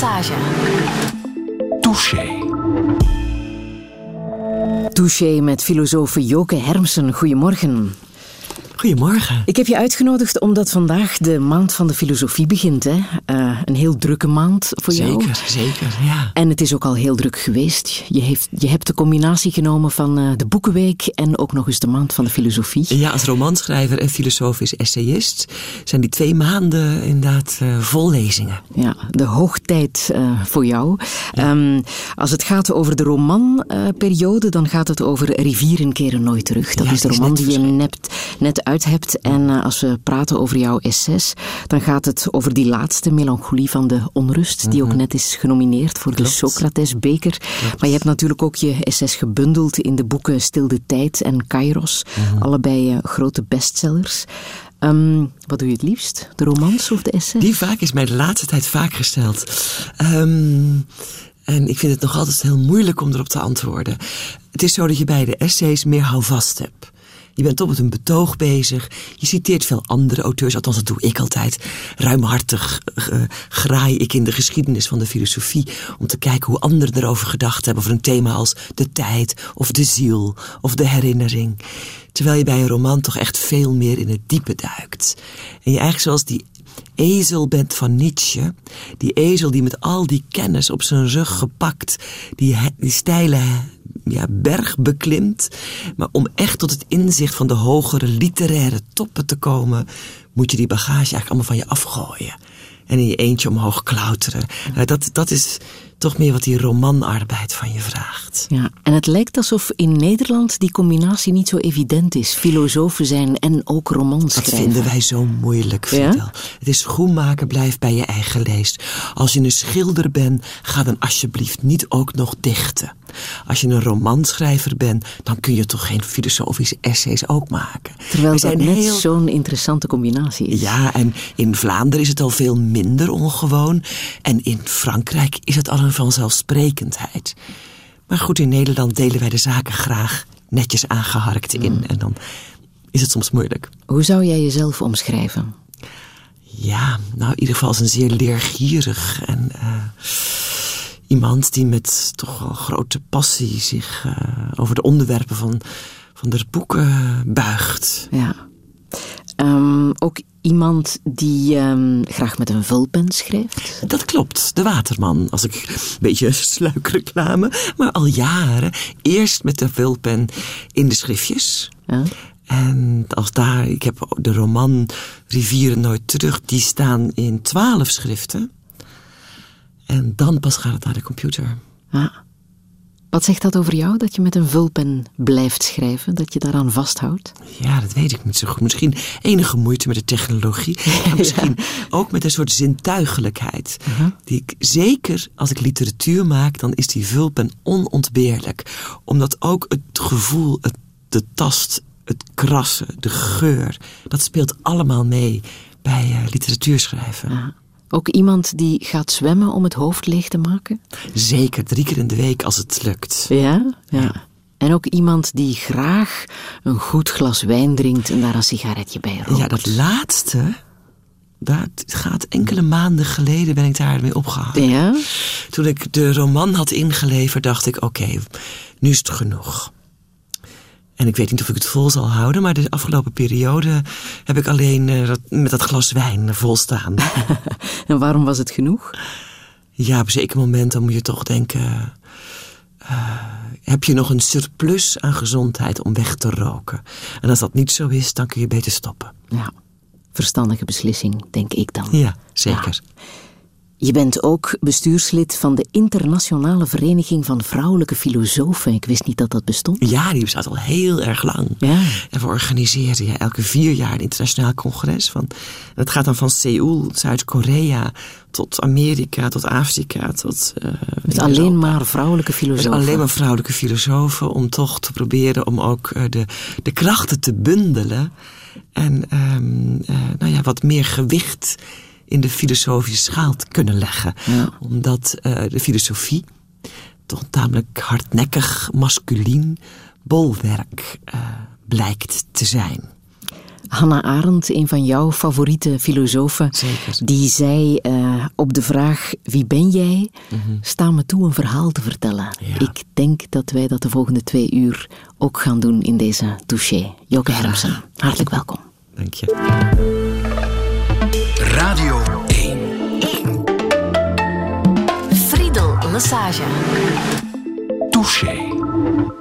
Passage. Touché. Touché met filosoof Joke Hermsen. Goedemorgen. Goedemorgen. Ik heb je uitgenodigd omdat vandaag de maand van de filosofie begint. Hè? Uh, een heel drukke maand voor zeker, jou. Zeker, zeker, ja. En het is ook al heel druk geweest. Je, heeft, je hebt de combinatie genomen van uh, de Boekenweek en ook nog eens de maand van de filosofie. Ja, als romanschrijver en filosofisch essayist zijn die twee maanden inderdaad uh, vol lezingen. Ja, de hoogtijd voor jou. Ja. Um, als het gaat over de romanperiode, dan gaat het over Rivieren keren nooit terug. Dat ja, is de roman die je net, net uit hebt. En uh, als we praten over jouw essays, dan gaat het over die laatste melancholie van de onrust, die ook net is genomineerd voor Klopt. de Socrates-beker. Maar je hebt natuurlijk ook je essays gebundeld in de boeken Stil de Tijd en Kairos. -hmm. Allebei uh, grote bestsellers. Um, wat doe je het liefst? De romans of de essays? Die vraag is mij de laatste tijd vaak gesteld. Um, en ik vind het nog altijd heel moeilijk om erop te antwoorden. Het is zo dat je bij de essays meer houvast hebt. Je bent toch met een betoog bezig. Je citeert veel andere auteurs, althans dat doe ik altijd. Ruimhartig uh, graai ik in de geschiedenis van de filosofie... om te kijken hoe anderen erover gedacht hebben... over een thema als de tijd, of de ziel, of de herinnering. Terwijl je bij een roman toch echt veel meer in het diepe duikt. En je eigenlijk zoals die ezel bent van Nietzsche. Die ezel die met al die kennis op zijn rug gepakt... die, steile ja, berg beklimt. Maar om echt tot het inzicht van de hogere literaire toppen te komen... moet je die bagage eigenlijk allemaal van je afgooien. En in je eentje omhoog klauteren. Nou, dat, dat is toch meer wat die romanarbeid van je vraagt. Ja, en het lijkt alsof in Nederland die combinatie niet zo evident is. Filosofen zijn en ook romans Dat vinden wij zo moeilijk, Fidel. Ja? Het is schoenmaker, blijf bij je eigen leest. Als je een schilder bent, ga dan alsjeblieft niet ook nog dichten. Als je een romanschrijver bent, dan kun je toch geen filosofische essays ook maken. Terwijl dat net heel- zo'n interessante combinatie is. Ja, en in Vlaanderen is het al veel minder ongewoon. En in Frankrijk is het al een vanzelfsprekendheid. Maar goed, in Nederland delen wij de zaken graag netjes aangeharkt in. Mm. En dan is het soms moeilijk. Hoe zou jij jezelf omschrijven? Ja, nou in ieder geval als een zeer leergierig en uh, iemand die met toch wel grote passie zich uh, over de onderwerpen van, van de boeken buigt. Ja. Um, ook iemand die um, graag met een vulpen schrijft? Dat klopt, de Waterman. Als ik een beetje sluikreclame, maar al jaren. Eerst met de vulpen in de schriftjes. Ja. En als daar, ik heb de roman Rivieren Nooit Terug, die staan in twaalf schriften. En dan pas gaat het naar de computer. Ja. Wat zegt dat over jou, dat je met een vulpen blijft schrijven, dat je daaraan vasthoudt? Ja, dat weet ik niet zo goed. Misschien enige moeite met de technologie. Maar misschien ja. ook met een soort zintuigelijkheid. Uh -huh. Die ik, zeker als ik literatuur maak, dan is die vulpen onontbeerlijk. Omdat ook het gevoel, het, de tast, het krassen, de geur, dat speelt allemaal mee bij uh, literatuurschrijven. Ja. Ook iemand die gaat zwemmen om het hoofd leeg te maken? Zeker, drie keer in de week als het lukt. Ja? Ja. ja. En ook iemand die graag een goed glas wijn drinkt en daar een sigaretje bij rookt. Ja, dat laatste, dat gaat enkele maanden geleden ben ik daarmee opgehouden. Ja? Toen ik de roman had ingeleverd, dacht ik, oké, okay, nu is het genoeg. En ik weet niet of ik het vol zal houden, maar de afgelopen periode heb ik alleen uh, dat, met dat glas wijn volstaan. en waarom was het genoeg? Ja, op een zeker moment dan moet je toch denken... Uh, heb je nog een surplus aan gezondheid om weg te roken? En als dat niet zo is, dan kun je beter stoppen. Ja, verstandige beslissing, denk ik dan. Ja, zeker. Ja. Je bent ook bestuurslid van de Internationale Vereniging van Vrouwelijke Filosofen. Ik wist niet dat dat bestond. Ja, die bestaat al heel erg lang. Ja. En we organiseren ja, elke vier jaar een internationaal congres. Van, dat gaat dan van Seoul, Zuid-Korea, tot Amerika, tot Afrika, tot... Uh, Met alleen maar vrouwelijke filosofen. Met alleen maar vrouwelijke filosofen, om toch te proberen om ook uh, de, de krachten te bundelen. En um, uh, nou ja, wat meer gewicht in de filosofische schaal te kunnen leggen. Ja. Omdat uh, de filosofie toch tamelijk hardnekkig, masculien bolwerk uh, blijkt te zijn. Hannah Arendt, een van jouw favoriete filosofen, Zeker. die zei uh, op de vraag wie ben jij, mm -hmm. sta me toe een verhaal te vertellen. Ja. Ik denk dat wij dat de volgende twee uur ook gaan doen in deze touché. Joke Hermsen, hartelijk welkom. Dank je. Radio 1. 1. Friedel Lassage. Touché.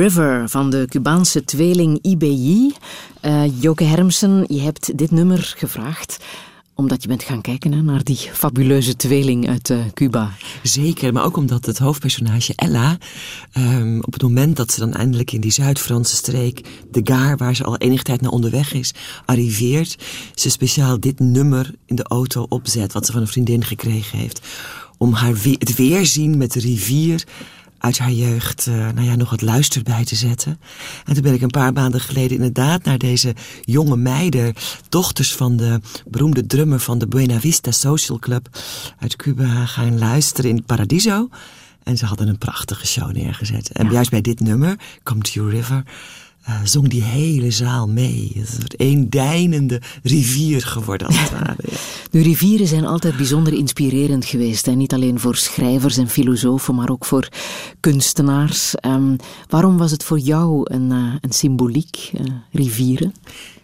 River van de Cubaanse tweeling IBI. Uh, Joke Hermsen, je hebt dit nummer gevraagd omdat je bent gaan kijken naar die fabuleuze tweeling uit uh, Cuba. Zeker, maar ook omdat het hoofdpersonage Ella... Um, op het moment dat ze dan eindelijk in die Zuid-Franse streek... de Gaar, waar ze al enige tijd naar onderweg is, arriveert... ze speciaal dit nummer in de auto opzet... wat ze van een vriendin gekregen heeft... om haar het weerzien met de rivier uit haar jeugd uh, nou ja, nog wat luister bij te zetten. En toen ben ik een paar maanden geleden inderdaad naar deze jonge meiden, dochters van de beroemde drummer van de Buena Vista Social Club uit Cuba, gaan luisteren in Paradiso. En ze hadden een prachtige show neergezet. En ja. juist bij dit nummer, Come to Your River, uh, zong die hele zaal mee. Het is een één deinende rivier geworden als het ware. Ja. De rivieren zijn altijd bijzonder inspirerend geweest. Hè? Niet alleen voor schrijvers en filosofen, maar ook voor kunstenaars. Um, waarom was het voor jou een, uh, een symboliek, uh, rivieren?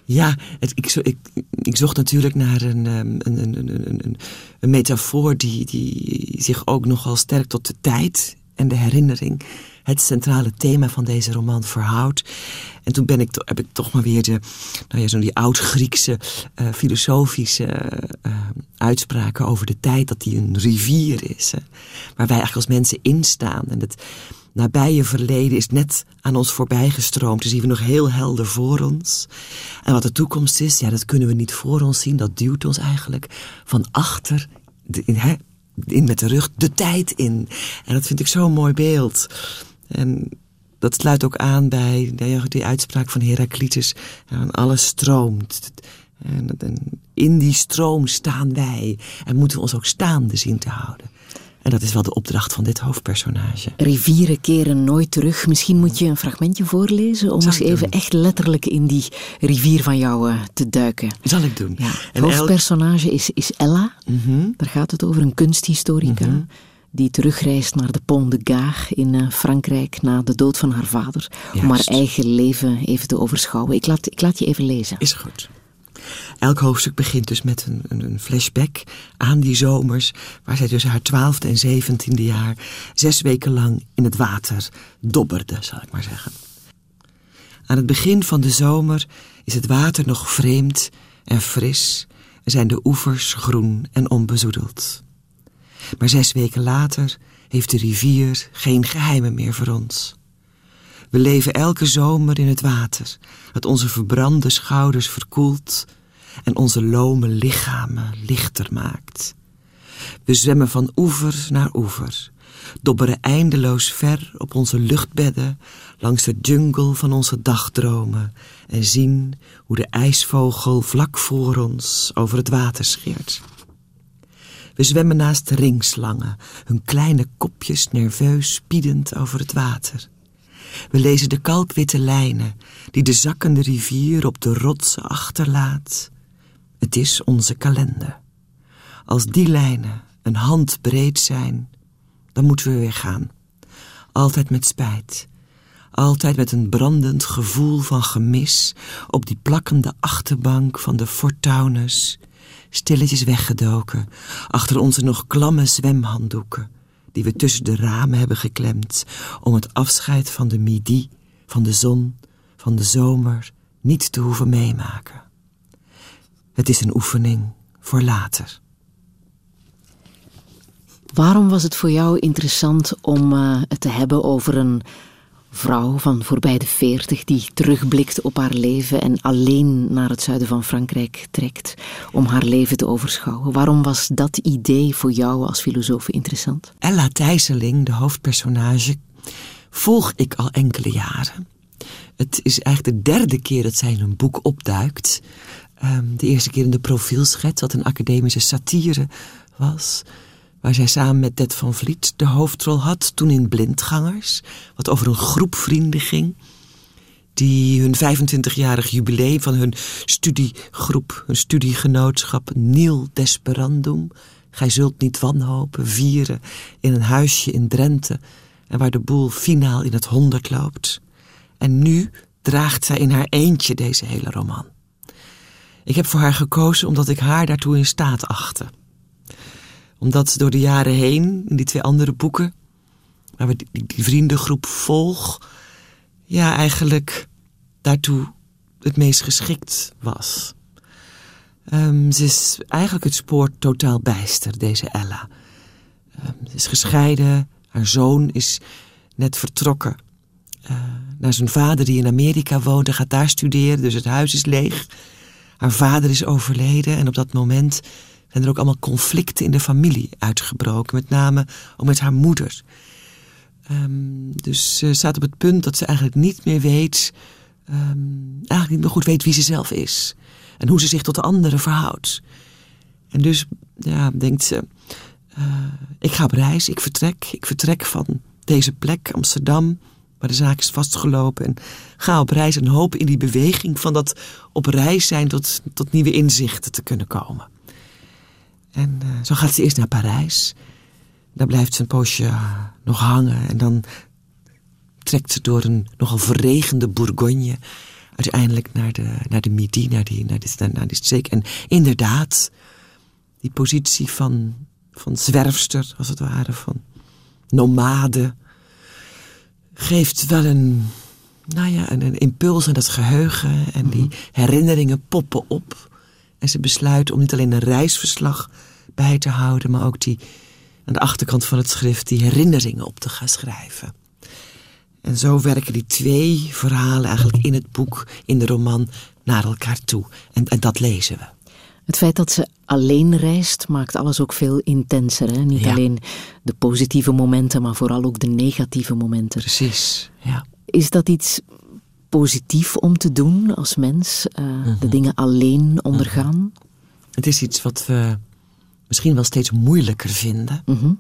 Ja, het, ik, ik, ik, zocht natuurlijk naar een, een, een, een, een metafoor die, die zich ook nogal sterk tot de tijd en de herinnering het centrale thema van deze roman verhoudt. En toen ben ik, heb ik toch maar weer de, nou ja, zo'n die oud-Griekse uh, filosofische uh, uitspraken over de tijd dat die een rivier is. Hè, waar wij eigenlijk als mensen instaan. En het nabije verleden is net aan ons voorbij gestroomd. Dat zien we nog heel helder voor ons. En wat de toekomst is, ja, dat kunnen we niet voor ons zien. Dat duwt ons eigenlijk van achter, de, in, hè, in met de rug, de tijd in. En dat vind ik zo'n mooi beeld. En dat sluit ook aan bij die uitspraak van Heraclitus. Alles stroomt. En, in die stroom staan wij. En moeten we ons ook staande zien te houden. En dat is wel de opdracht van dit hoofdpersonage. Rivieren keren nooit terug. Misschien moet je een fragmentje voorlezen om eens even echt letterlijk in die rivier van jou uh, te duiken. Zal ik doen. Ja. Het hoofdpersonage is, is Ella. Mm Daar gaat het over, een kunsthistorica. Mhm. Die terugreist naar de Pont de Gare in uh, Frankrijk na de dood van haar vader. Om haar eigen leven even te overschouwen. Ik laat, ik laat je even lezen. Is goed. Elk hoofdstuk begint dus met een, een, een, flashback aan die zomers, waar zij dus haar twaalfde en zeventiende jaar zes weken lang in het water dobberde, zal ik maar zeggen. Aan het begin van de zomer is het water nog vreemd en fris en zijn de oevers groen en onbezoedeld. Maar zes weken later heeft de rivier geen geheimen meer voor ons. We leven elke zomer in het water, dat onze verbrande schouders verkoelt en onze lome lichamen lichter maakt. We zwemmen van oever naar oever, dobberen eindeloos ver op onze luchtbedden langs de jungle van onze dagdromen en zien hoe de ijsvogel vlak voor ons over het water scheert. We zwemmen naast ringslangen, hun kleine kopjes nerveus spiedend over het water. We lezen de kalkwitte lijnen die de zakkende rivier op de rotsen achterlaat. Het is onze kalender. Als die lijnen een hand breed zijn, dan moeten we weer gaan. Altijd met spijt. Altijd met een brandend gevoel van gemis op die plakkende achterbank van de Fortuinus, stilletjes weggedoken achter onze nog klamme zwemhanddoeken die we tussen de ramen hebben geklemd om het afscheid van de midi, van de zon, van de zomer niet te hoeven meemaken. Het is een oefening voor later. Waarom was het voor jou interessant om uh, het te hebben over een vrouw van voorbij de veertig die terugblikt op haar leven en alleen naar het zuiden van Frankrijk trekt om haar leven te overschouwen? Waarom was dat idee voor jou als filosoof interessant? Ella Thijsseling, de hoofdpersonage, volg ik al enkele jaren. Het is eigenlijk de derde keer dat zij in een boek opduikt. Um, de eerste keer in de profielschets, wat een academische satire was waar zij samen met Det van Vliet de hoofdrol had, toen in Blindgangers, wat over een groep vrienden ging, die hun 25-jarig jubileum van hun studiegroep, hun studiegenootschap Niel Desperandum, Gij zult niet wanhopen, vieren in een huisje in Drenthe en waar de boel finaal in het honderd loopt. En nu draagt zij in haar eentje deze hele roman. Ik heb voor haar gekozen omdat ik haar daartoe in staat achtte omdat door de jaren heen, in die twee andere boeken, waar we die, vriendengroep volg, ja, eigenlijk daartoe het meest geschikt was. Um, ze is eigenlijk het spoor totaal bijster, deze Ella. Um, ze is gescheiden, haar zoon is net vertrokken uh, naar zijn vader die in Amerika woont en gaat daar studeren, dus het huis is leeg. Haar vader is overleden en op dat moment zijn er ook allemaal conflicten in de familie uitgebroken. Met name ook met haar moeder. Um, dus ze staat op het punt dat ze eigenlijk niet meer weet... Um, eigenlijk niet meer goed weet wie ze zelf is. En hoe ze zich tot de anderen verhoudt. En dus ja, denkt ze... Uh, ik ga op reis, ik vertrek. Ik vertrek van deze plek, Amsterdam... waar de zaak is vastgelopen. En ga op reis en hoop in die beweging van dat op reis zijn... tot, tot nieuwe inzichten te kunnen komen. En uh, zo gaat ze eerst naar Parijs. Daar blijft ze een poosje uh, nog hangen. En dan trekt ze door een nogal verregende Bourgogne... uiteindelijk naar de, naar de Midi, naar die, naar, die, naar die streek. En inderdaad, die positie van, van zwerfster, als het ware, van nomade... geeft wel een, nou ja, een, een impuls aan het geheugen. En die herinneringen poppen op. En ze besluit om niet alleen een reisverslag bij te houden, maar ook die aan de achterkant van het schrift die herinneringen op te gaan schrijven. En zo werken die twee verhalen eigenlijk in het boek, in de roman, naar elkaar toe. En, en dat lezen we. Het feit dat ze alleen reist maakt alles ook veel intenser. Hè? Niet Ja. alleen de positieve momenten, maar vooral ook de negatieve momenten. Precies, ja. Is dat iets positief om te doen als mens? Mhm. De dingen alleen ondergaan? Het is iets wat we misschien wel steeds moeilijker vinden Mhm.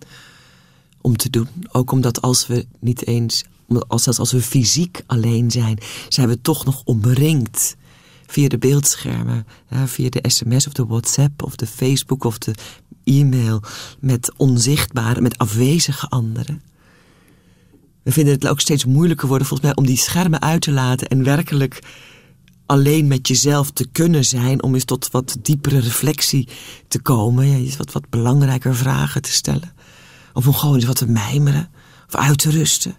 om te doen. Ook omdat als we niet eens, als, zelfs als we fysiek alleen zijn, zijn we toch nog omringd via de beeldschermen, ja, via de sms of de WhatsApp of de Facebook of de e-mail met onzichtbare, met afwezige anderen. We vinden het ook steeds moeilijker worden volgens mij om die schermen uit te laten en werkelijk alleen met jezelf te kunnen zijn om eens tot wat diepere reflectie te komen. Ja, wat, wat belangrijker vragen te stellen. Of om gewoon eens wat te mijmeren of uit te rusten.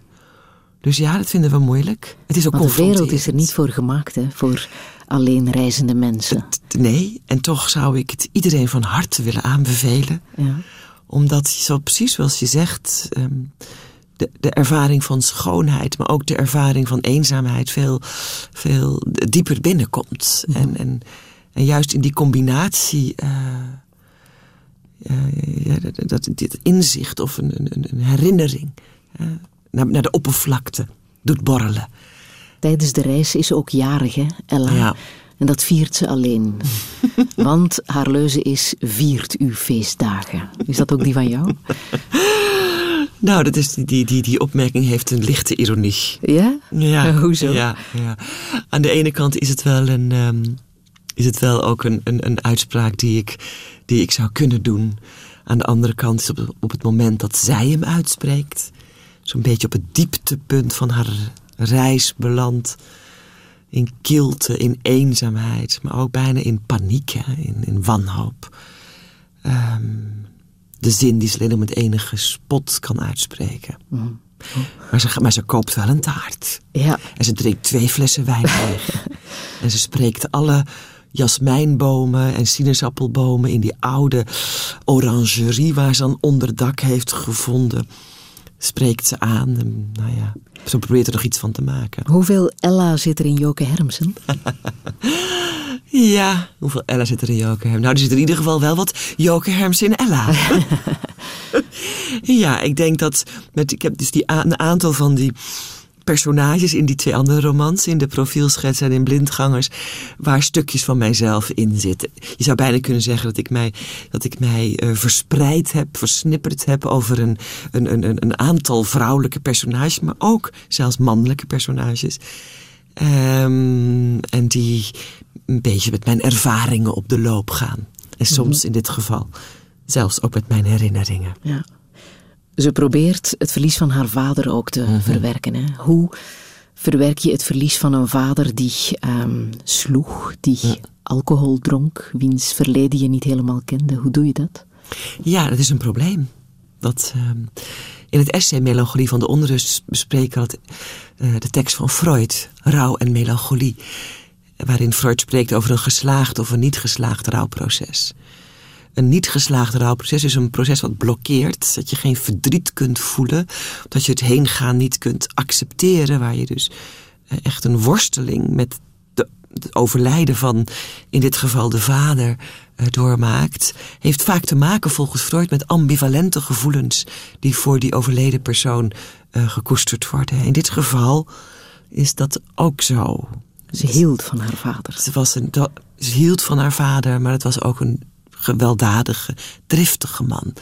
Dus ja, dat vinden we moeilijk. Het is ook Want de wereld is er niet voor gemaakt, hè? voor alleen reizende mensen. Nee, en toch zou ik het iedereen van harte willen aanbevelen. Ja. Omdat, zo precies zoals je zegt, ehm, de, de ervaring van schoonheid, maar ook de ervaring van eenzaamheid veel, veel dieper binnenkomt. En, en, en juist in die combinatie, eh, eh, ja, dat, dat, dit inzicht of een, een, een herinnering naar, naar de oppervlakte doet borrelen. Tijdens de reis is ze ook jarig, hè, Ella? Ja. En dat viert ze alleen. Want haar leuze is, viert uw feestdagen. Is dat ook die van jou? Nou, dat is die, die, die, opmerking heeft een lichte ironie. Ja? Ja, Hoezo? Ja, ja. Aan de ene kant is het wel, een, ehm, is het wel ook een, een, een uitspraak die ik, die ik zou kunnen doen. Aan de andere kant is op, op het moment dat zij hem uitspreekt, zo'n beetje op het dieptepunt van haar reis belandt. In kilte, in eenzaamheid, maar ook bijna in paniek, hè, in, in wanhoop. Ehm, de zin die ze alleen met enige spot kan uitspreken. Maar, ze, maar ze koopt wel een taart. Ja. En ze drinkt twee flessen wijn leeg. en ze spreekt alle jasmijnbomen en sinaasappelbomen in die oude orangerie waar ze een onderdak heeft gevonden. Spreekt ze aan. En, nou ja, ze probeert er nog iets van te maken. Hoeveel Ella zit er in Joke Hermsen? Ja, hoeveel Ella zit er in Joke Herm? Nou, er zit in ieder geval wel wat Joke Herms in Ella. ja, ik denk dat met, ik heb dus die een aantal van die personages in die twee andere romans, in de profielschets en in blindgangers, waar stukjes van mijzelf in zitten. Je zou bijna kunnen zeggen dat ik mij, dat ik mij eh, verspreid heb, versnipperd heb over een, een, een, een- aantal vrouwelijke personages, maar ook zelfs mannelijke personages. Ehm, en die een beetje met mijn ervaringen op de loop gaan. En soms in dit geval zelfs ook met mijn herinneringen. Ja. Ze probeert het verlies van haar vader ook te Mhm. verwerken. Hè? Hoe verwerk je het verlies van een vader die ehm, sloeg, die alcohol dronk, wiens verleden je niet helemaal kende? Hoe doe je dat? Ja, dat is een probleem. Dat, ehm, in het essay Melancholie van de Onrust bespreken we eh, de tekst van Freud, Rouw en Melancholie. Waarin Freud spreekt over een geslaagd of een niet geslaagd rouwproces. Een niet geslaagd rouwproces is een proces wat blokkeert. Dat je geen verdriet kunt voelen. Dat je het heengaan niet kunt accepteren. Waar je dus eh, echt een worsteling met de, het overlijden van, in dit geval de vader, eh, doormaakt. Heeft vaak te maken volgens Freud met ambivalente gevoelens. Die voor die overleden persoon eh, gekoesterd worden. In dit geval is dat ook zo. Ze hield van haar vader. Ze, was een, ze hield van haar vader, maar het was ook een gewelddadige, driftige man.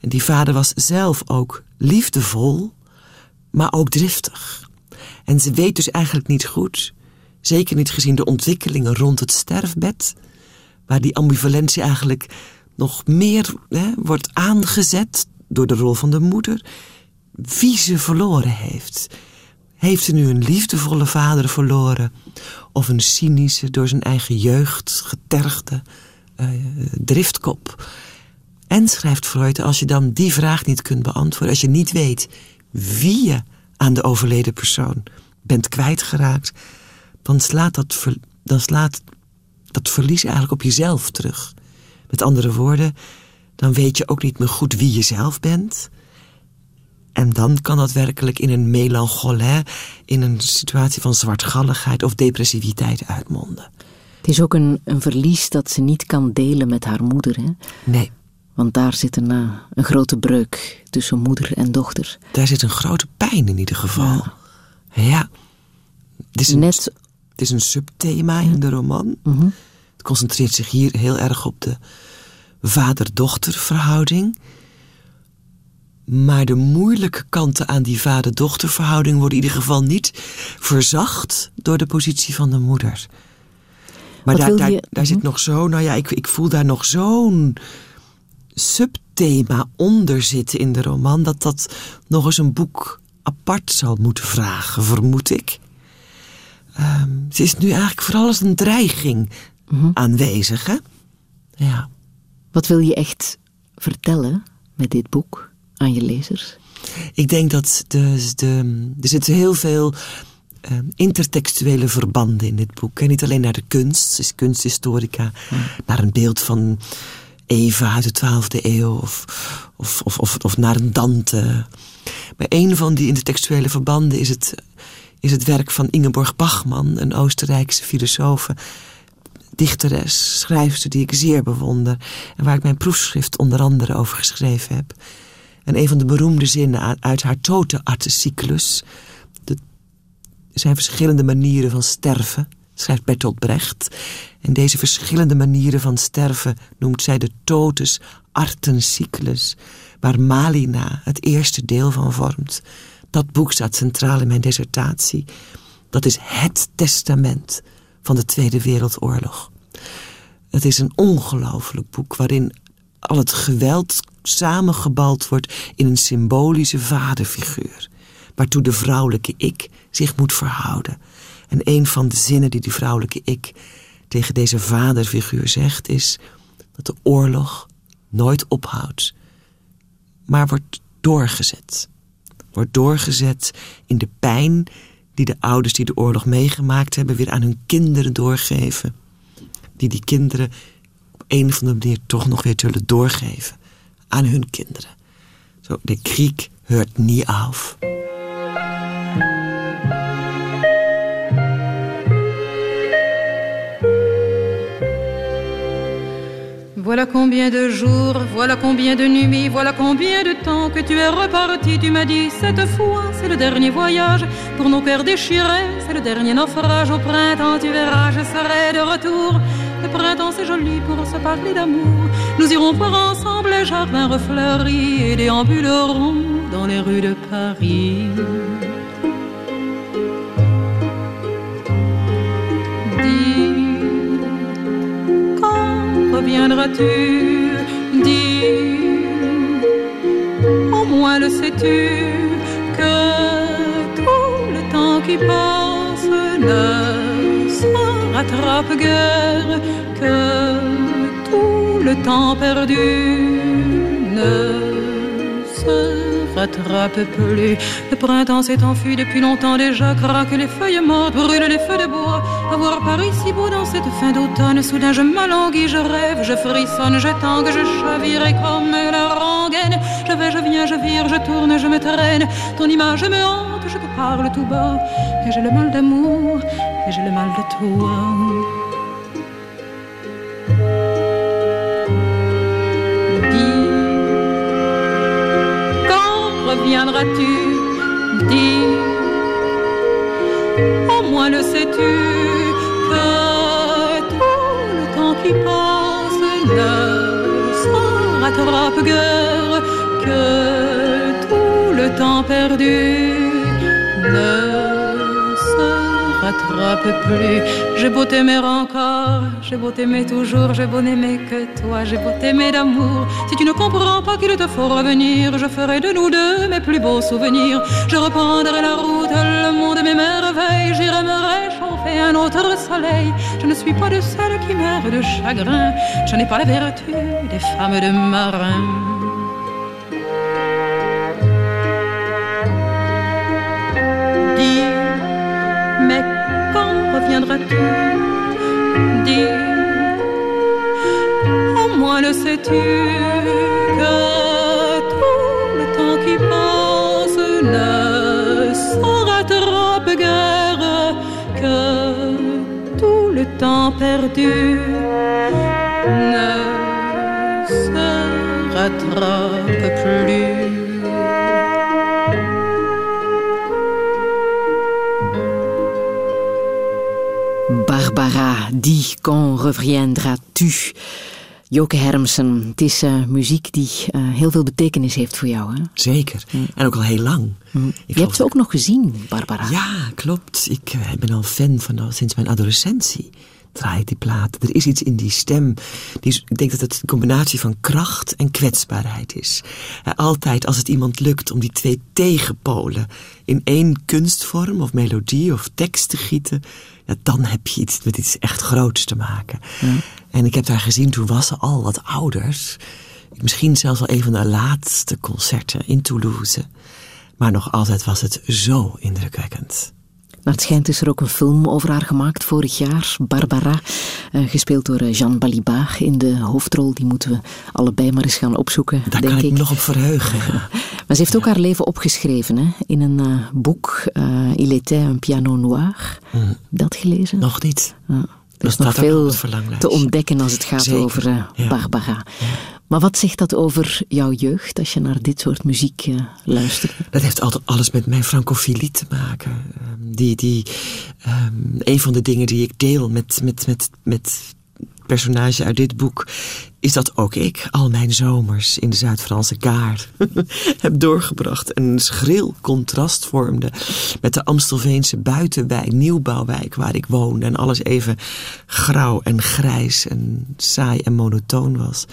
En die vader was zelf ook liefdevol, maar ook driftig. En ze weet dus eigenlijk niet goed, zeker niet gezien de ontwikkelingen rond het sterfbed, waar die ambivalentie eigenlijk nog meer hè, wordt aangezet door de rol van de moeder, wie ze verloren heeft. Heeft ze nu een liefdevolle vader verloren? Of een cynische, door zijn eigen jeugd getergde driftkop? En schrijft Freud, als je dan die vraag niet kunt beantwoorden, als je niet weet wie je aan de overleden persoon bent kwijtgeraakt, dan slaat dat, dan slaat dat verlies eigenlijk op jezelf terug. Met andere woorden, dan weet je ook niet meer goed wie je zelf bent. En dan kan dat werkelijk in een melancholie, in een situatie van zwartgalligheid of depressiviteit uitmonden. Het is ook een, een verlies dat ze niet kan delen met haar moeder. Hè? Nee. Want daar zit een, uh, een grote breuk tussen moeder en dochter. Daar zit een grote pijn in ieder geval. Ja. ja. Het, is een, Net... het is een subthema in de roman. Mm -hmm. Het concentreert zich hier heel erg op de vader-dochter verhouding. Maar de moeilijke kanten aan die vader-dochter verhouding worden in ieder geval niet verzacht door de positie van de moeder. Maar daar, daar, je... daar, zit nog zo, nou ja, ik, ik voel daar nog zo'n subthema onder zitten in de roman, dat dat nog eens een boek apart zal moeten vragen, vermoed ik. Um, het is nu eigenlijk vooral als een dreiging -hmm. aanwezig, hè? Ja. Wat wil je echt vertellen met dit boek aan je lezers? Ik denk dat de, de, er zitten heel veel intertextuele verbanden in dit boek. En niet alleen naar de kunst, is kunsthistorica, mm. naar een beeld van Eva uit de 12e eeuw of, of, of, of, of naar een Dante. Maar een van die intertextuele verbanden is het, is het werk van Ingeborg Bachmann, een Oostenrijkse filosoof, dichteres, schrijfster die ik zeer bewonder en waar ik mijn proefschrift onder andere over geschreven heb. En een van de beroemde zinnen uit haar Totenartencyclus. Zijn verschillende manieren van sterven, schrijft Bertolt Brecht. En deze verschillende manieren van sterven noemt zij de totus artencyclus, waar Malina het eerste deel van vormt. Dat boek staat centraal in mijn dissertatie. Dat is het testament van de Tweede Wereldoorlog. Het is een ongelooflijk boek waarin al het geweld samengebald wordt in een symbolische vaderfiguur, waartoe de vrouwelijke ik zich moet verhouden. En een van de zinnen die die vrouwelijke ik tegen deze vaderfiguur zegt is dat de oorlog nooit ophoudt, maar wordt doorgezet. Wordt doorgezet in de pijn die de ouders die de oorlog meegemaakt hebben weer aan hun kinderen doorgeven. Die die kinderen op een of andere manier toch nog weer zullen doorgeven aan hun kinderen. Zo, de kriek hört nie auf. Voilà combien de jours, voilà combien de nuits, voilà combien de temps que tu es reparti. Tu m'as dit cette fois, c'est le dernier voyage pour nos cœurs déchirés, c'est le dernier naufrage. Au printemps, tu verras, je serai de retour. Le printemps, c'est joli pour se parler d'amour. Nous irons voir ensemble les jardins refleuris et déambulerons dans les rues de Paris. Reviendras-tu Dis, au moins le sais-tu que tout le temps qui passe ne se rattrape guère, que tout le temps perdu ne rattrape plus. Le printemps s'est enfui depuis longtemps déjà, craque les feuilles mortes, brûle les feux de bois. Avoir Paris si beau dans cette fin d'automne, soudain je m'alanguis, je rêve, je frissonne, je tangue, je chavirai comme la rengaine. Je vais, je viens, je vire, je tourne, je me traîne. Ton image me hante, je te parle tout bas. Et j'ai le mal d'amour, et j'ai le mal de toi. Sais-tu que tout le temps qui passe ne se rattrape guère, que tout le temps perdu ne se rattrape plus. J'ai beau t'aimer encore, j'ai beau t'aimer toujours, j'ai beau n'aimer que toi, j'ai beau t'aimer d'amour. Si tu ne comprends pas qu'il te faut revenir, je ferai de nous deux mes plus beaux souvenirs. Je reprendrai la route, le monde mes merveilles, j'irai me un autre soleil. Je ne suis pas de celles qui meurent de chagrin. Je n'ai pas la vertu des femmes de marins. mais quand reviendras-tu? Dis, au moins le sais-tu. Perdu ne se rattrape plus. Barbara, die quand reviendras-tu? Joke Hermsen, het is uh, muziek die uh, heel veel betekenis heeft voor jou. Hè? Zeker. En ook al heel lang. Mm. Je hebt ze ook nog gezien, Barbara. Ja, klopt. Ik uh, ben al fan van sinds mijn adolescentie. Draait die plaat. Er is iets in die stem. Die is, ik denk dat het een combinatie van kracht en kwetsbaarheid is. altijd als het iemand lukt om die twee tegenpolen in één kunstvorm of melodie of tekst te gieten ja, dan heb je iets met iets echt groots te maken. Ja. En ik heb daar gezien, toen was ze al wat ouders. Misschien zelfs al een van de laatste concerten in Toulouse. Maar nog altijd was het zo indrukwekkend. Nou, het schijnt is er ook een film over haar gemaakt vorig jaar, Barbara, eh, gespeeld door eh, Jean Balibar in de hoofdrol. Die moeten we allebei maar eens gaan opzoeken. Daar denk kan ik ik. nog op verheugen. maar ze heeft ook haar leven opgeschreven hè, in een uh, boek, uh, Il était un piano noir. Mm. Dat gelezen? Nog niet. Ja. Er is nog veel te ontdekken als het gaat Zeker. over uh, ja. Barbara. Ja. Maar wat zegt dat over jouw jeugd als je naar dit soort muziek uh, luistert? Dat heeft altijd alles met mijn francofilie te maken. Um, die, die, um, een van de dingen die ik deel met, met, met, met personage uit dit boek is dat ook ik al mijn zomers in de Zuid-Franse Gaar heb doorgebracht. En een schril contrast vormde met de Amstelveense buitenwijk, nieuwbouwwijk waar ik woonde. En alles even grauw en grijs en saai en monotoon was.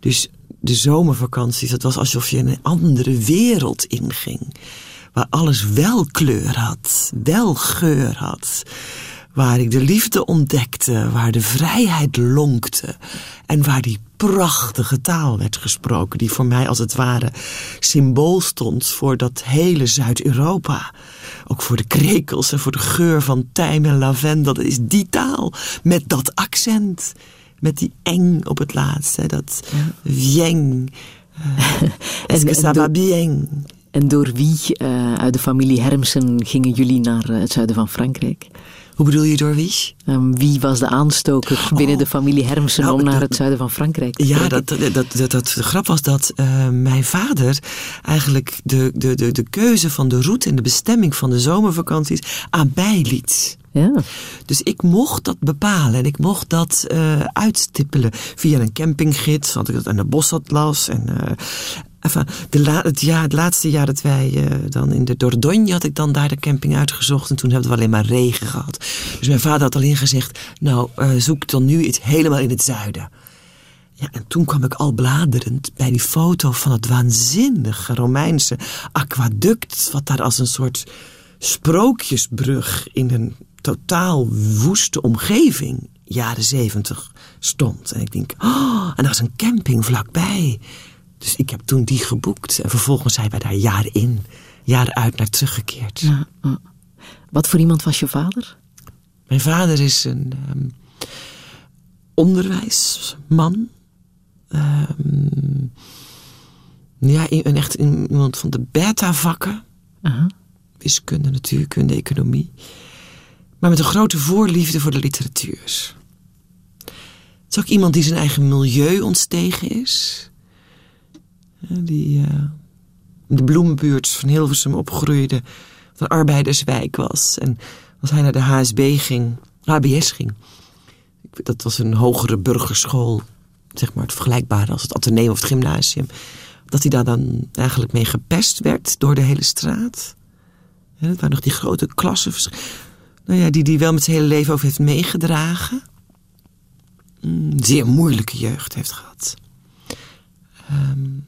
Dus de zomervakanties, dat was alsof je een andere wereld inging. Waar alles wel kleur had, wel geur had waar ik de liefde ontdekte, waar de vrijheid lonkte en waar die prachtige taal werd gesproken, die voor mij als het ware symbool stond voor dat hele Zuid-Europa. Ook voor de krekels en voor de geur van tijm en lavendel. Dat is die taal met dat accent. Met die eng op het laatst. Hè, dat vieng. Uh, Est-ce que ça va bien? En door wie uh, uit de familie Hermsen gingen jullie naar uh, het zuiden van Frankrijk? Hoe bedoel je door wie? Um, wie was de aanstoker oh. binnen de familie Hermsen nou, om naar het zuiden van Frankrijk te Ja, dat, dat, dat, dat, de grap was dat uh, mijn vader eigenlijk de, de, de, de keuze van de route en de bestemming van de zomervakanties aan mij liet. Ja. Dus ik mocht dat bepalen en ik mocht dat uh, uitstippelen via een campinggids, want ik dat aan de bosatlas en uh, De la, het, jaar, het laatste jaar dat wij uh, dan in de Dordogne had ik dan daar de camping uitgezocht. En toen hebben we alleen maar regen gehad. Dus mijn vader had alleen gezegd, nou uh, zoek dan nu iets helemaal in het zuiden. Ja, en toen kwam ik al bladerend bij die foto van het waanzinnige Romeinse aquaduct. Wat daar als een soort sprookjesbrug in een totaal woeste omgeving, jaren zeventig, stond. En ik denk, oh, en daar is een camping vlakbij. Dus ik heb toen die geboekt. En vervolgens zijn wij daar jaar in, jaar uit naar teruggekeerd. Ja, wat voor iemand was je vader? Mijn vader is een um, onderwijsman. Um, ja, een, echt iemand van de beta-vakken. Uh -huh. Wiskunde, natuurkunde, economie. Maar met een grote voorliefde voor de literatuur. Het is ook iemand die zijn eigen milieu ontstegen is die in de bloemenbuurt van Hilversum opgroeide, wat een arbeiderswijk was. En als hij naar de HSB ging, HBS ging, dat was een hogere burgerschool, zeg maar het vergelijkbare als het ateneum of het gymnasium, dat hij daar dan eigenlijk mee gepest werd door de hele straat. Dat waren nog die grote klassen, nou ja, die hij wel met zijn hele leven over heeft meegedragen. Een zeer moeilijke jeugd heeft gehad. Um,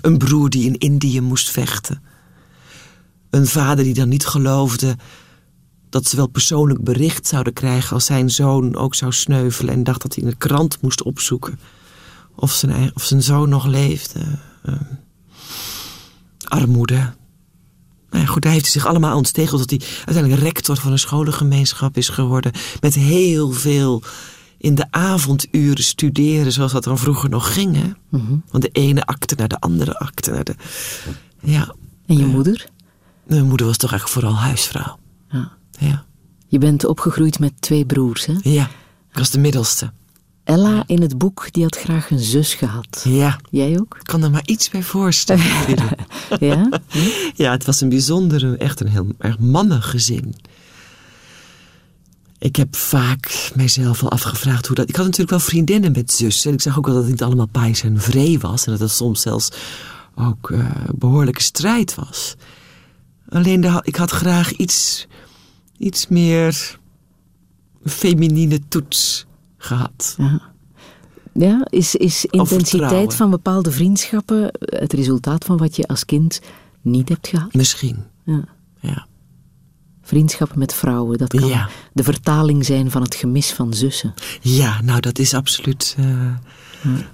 een broer die in Indië moest vechten. Een vader die dan niet geloofde dat ze wel persoonlijk bericht zouden krijgen als zijn zoon ook zou sneuvelen en dacht dat hij in de krant moest opzoeken of zijn, of zijn zoon nog leefde. Uh, armoede, Nou ja, goed, daar heeft hij zich allemaal ontstegeld dat hij uiteindelijk rector van een scholengemeenschap is geworden. Met heel veel in de avonduren studeren, zoals dat dan vroeger nog ging. Hè? Van de ene akte naar de andere akte. Naar de... Ja, En je moeder? mijn moeder was toch eigenlijk vooral huisvrouw. Ja. Ja, Je bent opgegroeid met twee broers, hè? ja. ik was de middelste. Ella in het boek, die had graag een zus gehad. Ja, Jij ook? ik kan er maar iets bij voorstellen. Ja? Ja, het was een bijzondere, echt een heel erg mannengezin. Ik heb vaak mijzelf al afgevraagd hoe dat... Ik had natuurlijk wel vriendinnen met zussen. En ik zag ook wel dat het niet allemaal pais en vree was. En dat het soms zelfs ook eh, behoorlijke strijd was. Alleen de, ik had graag iets, iets meer feminine toets gehad. Ja, is, is intensiteit van bepaalde vriendschappen het resultaat van wat je als kind niet hebt gehad? Misschien, Ja. ja. Vriendschappen met vrouwen, dat kan Ja. de vertaling zijn van het gemis van zussen. Ja, nou dat is absoluut. eh,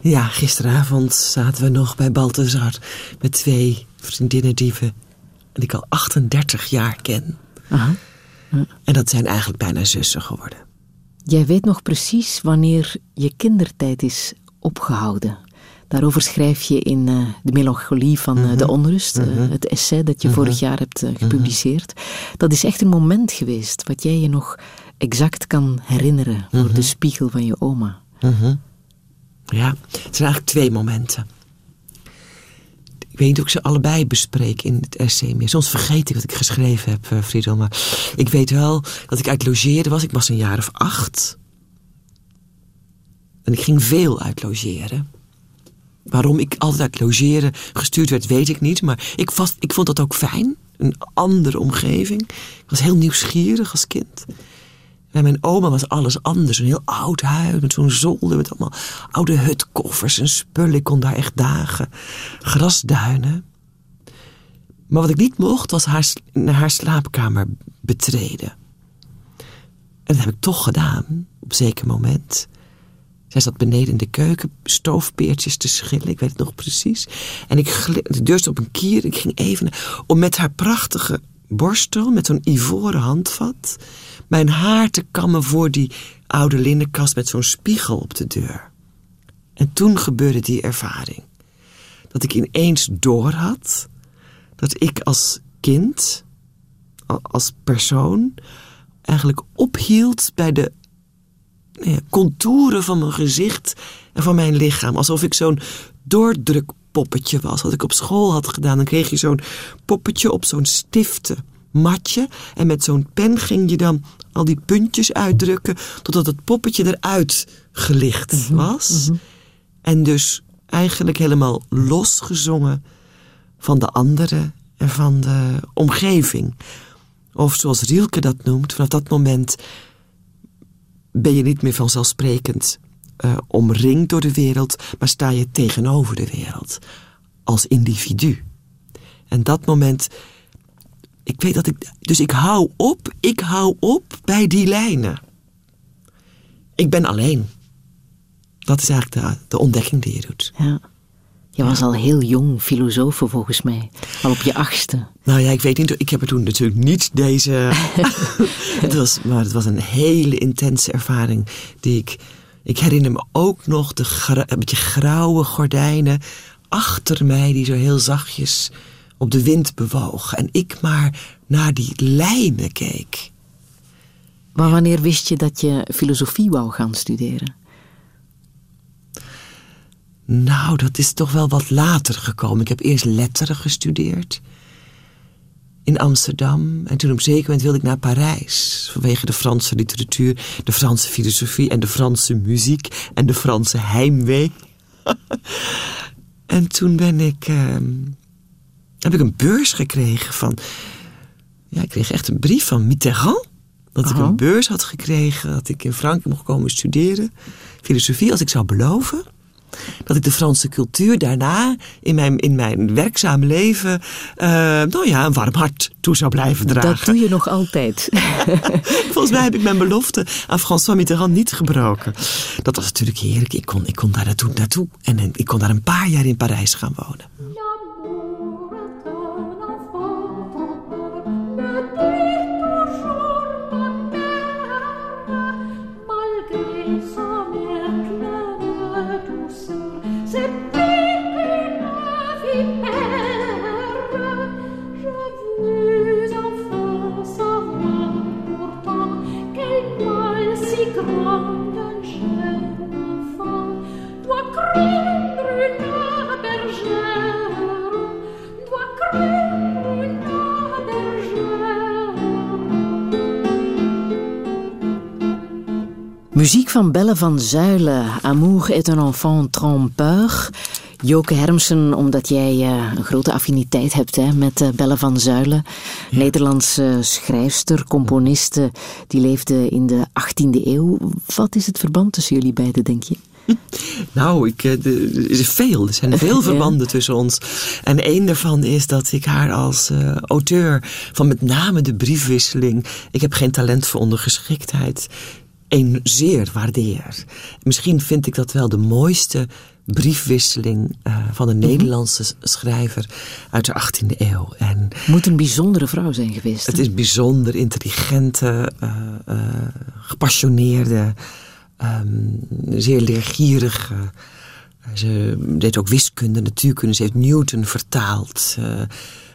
Ja, gisteravond zaten we nog bij Balthazar met twee vriendinnen die we, die ik al 38 jaar ken. Aha. En dat zijn eigenlijk bijna zussen geworden. Jij weet nog precies wanneer je kindertijd is opgehouden. Daarover schrijf je in eh, De Melancholie van eh, de Onrust, eh, het essay dat je vorig jaar hebt gepubliceerd. Dat is echt een moment geweest wat jij je nog exact kan herinneren voor de spiegel van je oma. Ja, het zijn eigenlijk twee momenten. Ik weet niet of ik ze allebei bespreek in het essay meer. Soms vergeet ik wat ik geschreven heb, eh, Friedel. Maar ik weet wel dat ik uit logeren was. Ik was een jaar of acht. En ik ging veel uit logeren. Waarom ik altijd uit logeren gestuurd werd, weet ik niet. Maar ik, vast, ik vond dat ook fijn. Een andere omgeving. Ik was heel nieuwsgierig als kind. Bij mijn oma was alles anders. Een heel oud huis met zo'n zolder met allemaal oude hutkoffers en spullen. Ik kon daar echt dagen. Grasduinen. Maar wat ik niet mocht was haar, naar haar slaapkamer betreden. En dat heb ik toch gedaan, op een zeker moment. Zij zat beneden in de keuken stoofpeertjes te schillen, ik weet het nog precies. En ik de deur op een kier, ik ging even om met haar prachtige borstel, met zo'n ivoren handvat, mijn haar te kammen voor die oude linnenkast met zo'n spiegel op de deur. En toen gebeurde die ervaring. Dat ik ineens doorhad dat ik als kind, als persoon, eigenlijk ophield bij de contouren van mijn gezicht en van mijn lichaam. Alsof ik zo'n doordrukpoppetje was. Wat ik op school had gedaan. Dan kreeg je zo'n poppetje op zo'n stifte matje. En met zo'n pen ging je dan al die puntjes uitdrukken. Totdat het poppetje eruit gelicht was. En dus eigenlijk helemaal losgezongen van de anderen en van de omgeving. Of zoals Rielke dat noemt, vanaf dat moment ben je niet meer vanzelfsprekend eh, omringd door de wereld, maar sta je tegenover de wereld als individu. En dat moment, ik weet dat ik, dus ik hou op, ik hou op bij die lijnen. Ik ben alleen. Dat is eigenlijk de, de ontdekking die je doet. Ja. Je was al heel jong filosoof volgens mij, al op je achtste. Nou ja, ik weet niet, ik heb er toen natuurlijk niet deze... het was, maar het was een hele intense ervaring die ik... Ik herinner me ook nog de gra- een beetje grauwe gordijnen achter mij... die zo heel zachtjes op de wind bewogen. En ik maar naar die lijnen keek. Maar wanneer wist je dat je filosofie wou gaan studeren? Nou, dat is toch wel wat later gekomen. Ik heb eerst letteren gestudeerd in Amsterdam. En toen op een zeker moment wilde ik naar Parijs. Vanwege de Franse literatuur, de Franse filosofie en de Franse muziek en de Franse heimwee. en toen ben ik, ehm, heb ik een beurs gekregen van... Ja, ik kreeg echt een brief van Mitterrand. Dat ik Aha. een beurs had gekregen, dat ik in Frankrijk mocht komen studeren. Filosofie, als ik zou beloven dat ik de Franse cultuur daarna in mijn, in mijn werkzame leven, eh, nou ja, een warm hart toe zou blijven dragen. Dat doe je nog altijd. Volgens mij heb ik mijn belofte aan François Mitterrand niet gebroken. Dat was natuurlijk heerlijk. Ik kon, ik kon daar naartoe, naartoe. En ik kon daar een paar jaar in Parijs gaan wonen. Muziek van Belle van Zuilen. Amour est un enfant trompeur. Joke Hermsen, omdat jij uh, een grote affiniteit hebt hè, met uh, Belle van Zuilen. Ja. Nederlandse schrijfster, componiste, die leefde in de 18e eeuw. Wat is het verband tussen jullie beiden, denk je? Nou, ik, er is veel. Er zijn veel verbanden tussen ons. En één daarvan is dat ik haar als uh, auteur van met name de briefwisseling. Ik heb geen talent voor ondergeschiktheid. Een zeer waardeer. Misschien vind ik dat wel de mooiste briefwisseling uh, van een mm -hmm. Nederlandse schrijver uit de 18e eeuw. En Moet een bijzondere vrouw zijn geweest. Het is bijzonder intelligente, uh, uh, gepassioneerde, um, zeer leergierige. Ze deed ook wiskunde, natuurkunde. Ze heeft Newton vertaald.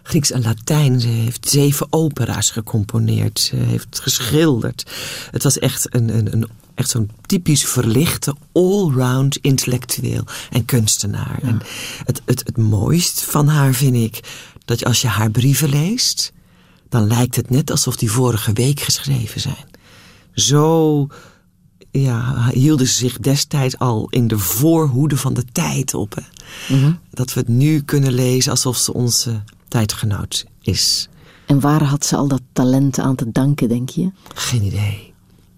Grieks en Latijn. Ze heeft zeven opera's gecomponeerd. Ze heeft geschilderd. Het was echt een, een, een echt zo'n typisch verlichte, allround intellectueel en kunstenaar. Ja. En het, het, het mooist van haar vind ik dat als je haar brieven leest, dan lijkt het net alsof die vorige week geschreven zijn. Zo ja, hielden ze zich destijds al in de voorhoede van de tijd op. Hè? Mm -hmm. Dat we het nu kunnen lezen alsof ze onze tijdgenoot is. En waar had ze al dat talent aan te danken, denk je? Geen idee.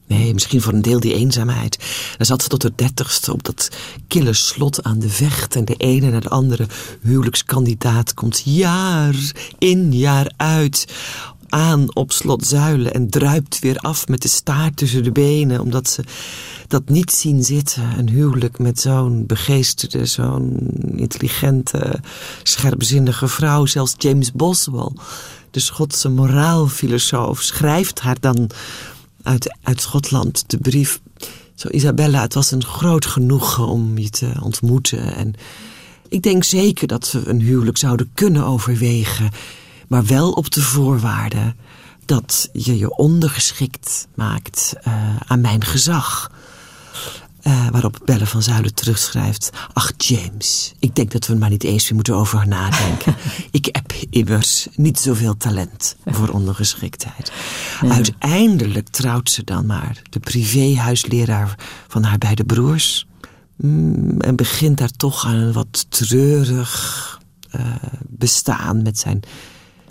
Nee, misschien voor een deel die eenzaamheid. Dan zat ze tot de dertigste op dat kille slot aan de vecht. En de ene naar de andere huwelijkskandidaat komt jaar in, jaar uit aan op slot Zuilen. En druipt weer af met de staart tussen de benen. Omdat ze dat niet zien zitten. Een huwelijk met zo'n begeesterde, zo'n intelligente, scherpzinnige vrouw. Zelfs James Boswell, de Schotse moraalfilosoof, schrijft haar dan uit, uit Schotland de brief. Zo, Isabella, het was een groot genoegen om je te ontmoeten. En ik denk zeker dat we een huwelijk zouden kunnen overwegen. Maar wel op de voorwaarde dat je je ondergeschikt maakt uh, aan mijn gezag. Uh, waarop Belle van Zuilen terugschrijft... Ach, James, ik denk dat we er maar niet eens meer moeten over nadenken. ik heb immers niet zoveel talent voor ondergeschiktheid. Ja. Uiteindelijk trouwt ze dan maar de privéhuisleraar van haar beide broers... Mm, en begint daar toch aan een wat treurig uh, bestaan... met zijn,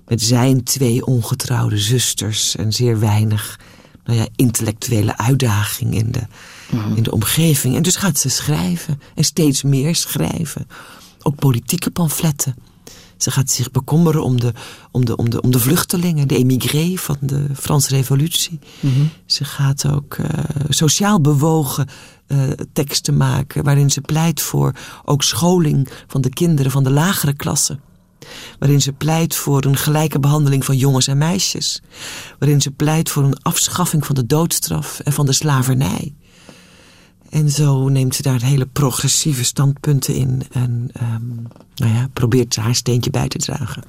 met zijn twee ongetrouwde zusters en zeer weinig... Nou ja, intellectuele uitdaging in de mm. in de omgeving. En dus gaat ze schrijven en steeds meer schrijven. Ook politieke pamfletten. Ze gaat zich bekommeren om de, om de, om de, om de vluchtelingen, de emigré van de Franse revolutie. Mm -hmm. Ze gaat ook uh, sociaal bewogen uh, teksten maken waarin ze pleit voor ook scholing van de kinderen van de lagere klasse. Waarin ze pleit voor een gelijke behandeling van jongens en meisjes. Waarin ze pleit voor een afschaffing van de doodstraf en van de slavernij. En zo neemt ze daar hele progressieve standpunten in. En um, nou ja, probeert ze haar steentje bij te dragen.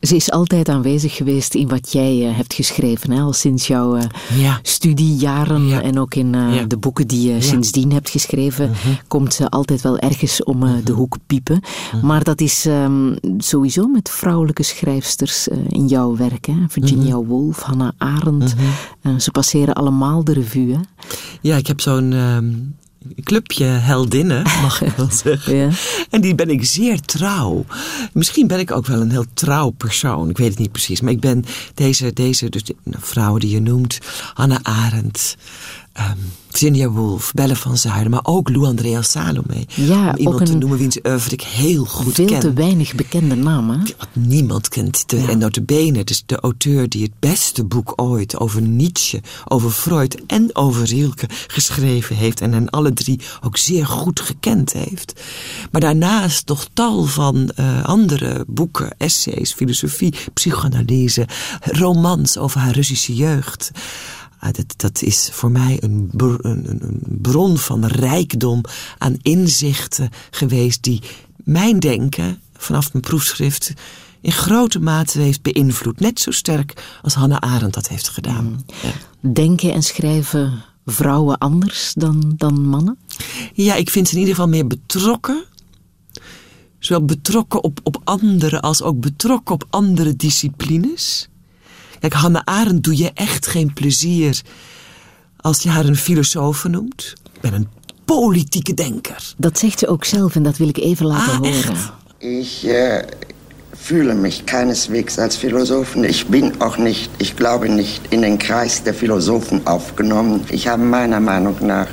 Ze is altijd aanwezig geweest in wat jij uh, hebt geschreven. Hè? Al sinds jouw uh, ja. studiejaren ja. en ook in uh, ja. de boeken die je sindsdien hebt geschreven... -huh. komt ze altijd wel ergens om -huh. de hoek piepen. -huh. Maar dat is um, sowieso met vrouwelijke schrijfsters in jouw werk. Hè? Virginia Woolf, Hannah Arendt. ze passeren allemaal de revue. Hè? Ja, ik heb zo'n... Um clubje heldinnen, mag ik wel zeggen. ja. En die ben ik zeer trouw. Misschien ben ik ook wel een heel trouw persoon. Ik weet het niet precies. Maar ik ben deze, deze dus de vrouwen die je noemt. Hannah Arendt. Um, Virginia Woolf, Belle van Zuiden, maar ook Lou Andrea Salome. Ja, om iemand te noemen wiens oeuvre ik heel goed veel ken. Veel te weinig bekende namen. Wat niemand kent. De, ja. En notabene, dus de auteur die het beste boek ooit over Nietzsche, over Freud en over Rilke geschreven heeft. En hen alle drie ook zeer goed gekend heeft. Maar daarnaast nog tal van uh, andere boeken, essays, filosofie, psychoanalyse, romans over haar Russische jeugd. Dat, dat, is voor mij een, br een, een, bron van rijkdom aan inzichten geweest die mijn denken vanaf mijn proefschrift in grote mate heeft beïnvloed. Net zo sterk als Hannah Arendt dat heeft gedaan. Mm. Ja. Denken en schrijven vrouwen anders dan, dan mannen? Ja, ik vind ze in ieder geval meer betrokken. Zowel betrokken op, op anderen als ook betrokken op andere disciplines. Kijk, Hannah Arendt doe je echt geen plezier als je haar een filosoof noemt. Ik ben een politieke denker. Dat zegt ze ook zelf en dat wil ik even laten Ah, horen. echt? Ich äh, fühle mich keineswegs als Philosophen. Ich bin auch nicht, ich glaube nicht, in den Kreis der Philosophen aufgenommen. Ich habe meiner Meinung nach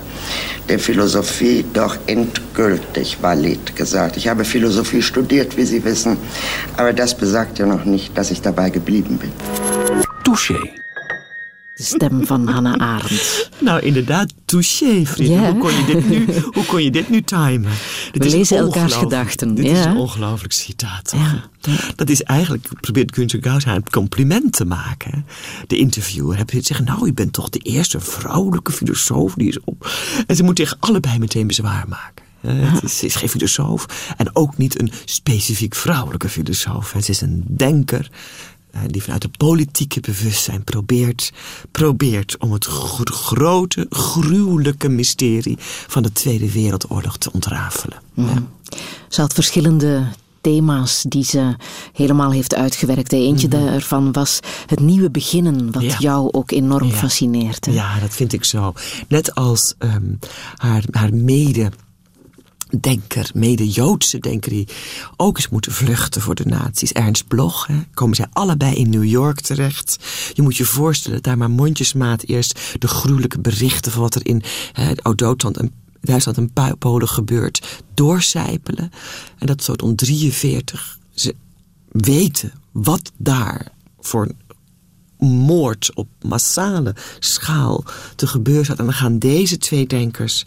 der Philosophie doch endgültig valid gesagt. Ich habe Philosophie studiert, wie Sie wissen, aber das besagt ja noch nicht, dass ich dabei geblieben bin. Touché. De stem van Hannah Arendt. Nou, inderdaad, touché, vrienden. Ja. Hoe, kon je dit nu, hoe kon je dit nu timen? Dit We lezen elkaars gedachten, Dit is een ongelooflijk citaat. Ja. Dat is eigenlijk, probeert Gunther Gauss een compliment te maken. De interviewer heb je zeggen, nou, je bent toch de eerste vrouwelijke filosoof die is op. En ze moet tegen allebei meteen bezwaar maken. Het is, ze is geen filosoof en ook niet een specifiek vrouwelijke filosoof. Ze is een denker die vanuit het politieke bewustzijn probeert, probeert om het gro- grote, gruwelijke mysterie van de Tweede Wereldoorlog te ontrafelen. Ja. Ze had verschillende thema's die ze helemaal heeft uitgewerkt. Eentje daarvan was het nieuwe beginnen, wat Mhm. Ja. jou ook enorm Ja. fascineert. hè? Ja, dat vind ik zo. Net als ehm, haar, haar mede. Denker, mede-Joodse denker, die ook eens moeten vluchten voor de nazi's. Ernst Bloch, hè, komen zij allebei in New York terecht. Je moet je voorstellen, daar maar mondjesmaat eerst de gruwelijke berichten van wat er in hè, Oud-Duitsland en Duitsland en Polen gebeurt, doorcijpelen. En dat zo om 43 ze weten wat daar voor moord op massale schaal te gebeuren staat. En dan gaan deze twee denkers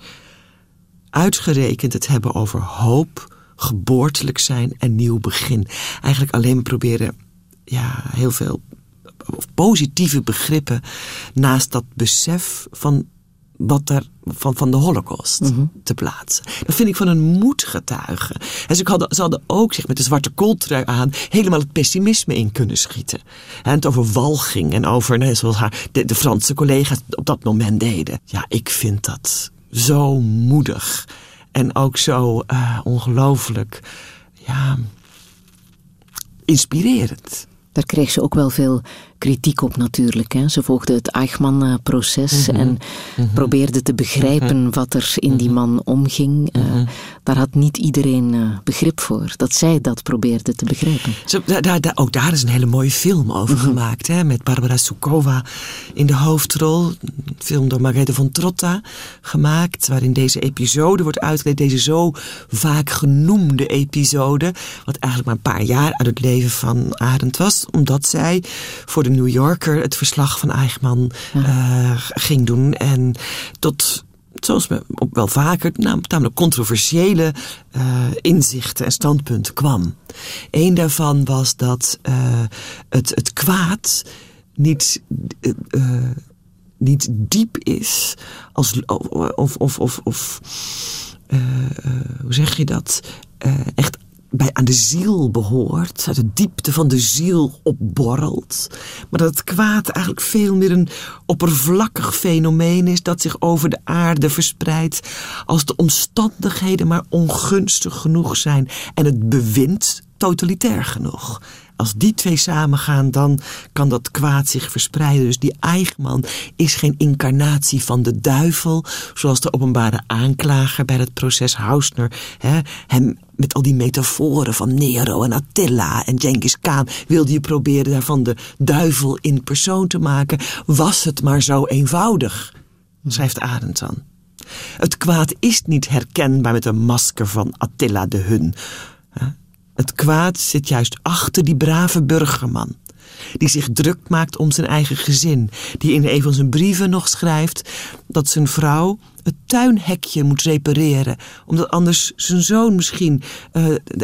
uitgerekend het hebben over hoop, geboortelijk zijn en nieuw begin. Eigenlijk alleen maar proberen ja, heel veel of positieve begrippen naast dat besef van wat er van, van de holocaust te plaatsen. Dat vind ik van een moed getuigen. En ze hadden, ze hadden ook zich met de zwarte kooltrui aan helemaal het pessimisme in kunnen schieten. En het over walging en over, zoals haar, de, de Franse collega's op dat moment deden. Ja, ik vind dat zo moedig. En ook zo eh, ongelooflijk, ja, inspirerend. Daar kreeg ze ook wel veel kritiek op natuurlijk. Hè. Ze volgde het Eichmann-proces Mhm. en probeerde te begrijpen wat er in Mhm. die man omging. Eh, daar had niet iedereen eh, begrip voor, dat zij dat probeerde te begrijpen. Zo, daar- ook daar is een hele mooie film over gemaakt. Hè, met Barbara Sukova in de hoofdrol. Een film door Margrethe von Trotta gemaakt. Waarin deze episode wordt uitgelegd. Deze zo vaak genoemde episode. Wat eigenlijk maar een paar jaar uit het leven van Arendt was. Omdat zij voor de New Yorker het verslag van Eichmann eh, ging doen. En tot zoals op wel vaker, nam- tamelijk controversiële eh, inzichten en standpunten kwam. Eén daarvan was dat eh, het, het kwaad niet, niet diep is als, of, of, of, of hoe zeg je dat? Eh, echt bij aan de ziel behoort, uit de diepte van de ziel opborrelt. Maar dat het kwaad eigenlijk veel meer een oppervlakkig fenomeen is dat zich over de aarde verspreidt als de omstandigheden maar ongunstig genoeg zijn en het bewind totalitair genoeg. Als die twee samengaan, dan kan dat kwaad zich verspreiden. Dus die Eichmann is geen incarnatie van de duivel, zoals de openbare aanklager bij het proces Hausner hè, hem met al die metaforen van Nero en Attila en Genghis Khan wilde je proberen daarvan de duivel in persoon te maken. Was het maar zo eenvoudig, schrijft Arendt dan. Het kwaad is niet herkenbaar met een masker van Attila de Hun. Het kwaad zit juist achter die brave burgerman. Die zich druk maakt om zijn eigen gezin. Die in een van zijn brieven nog schrijft dat zijn vrouw het tuinhekje moet repareren. Omdat anders zijn zoon misschien.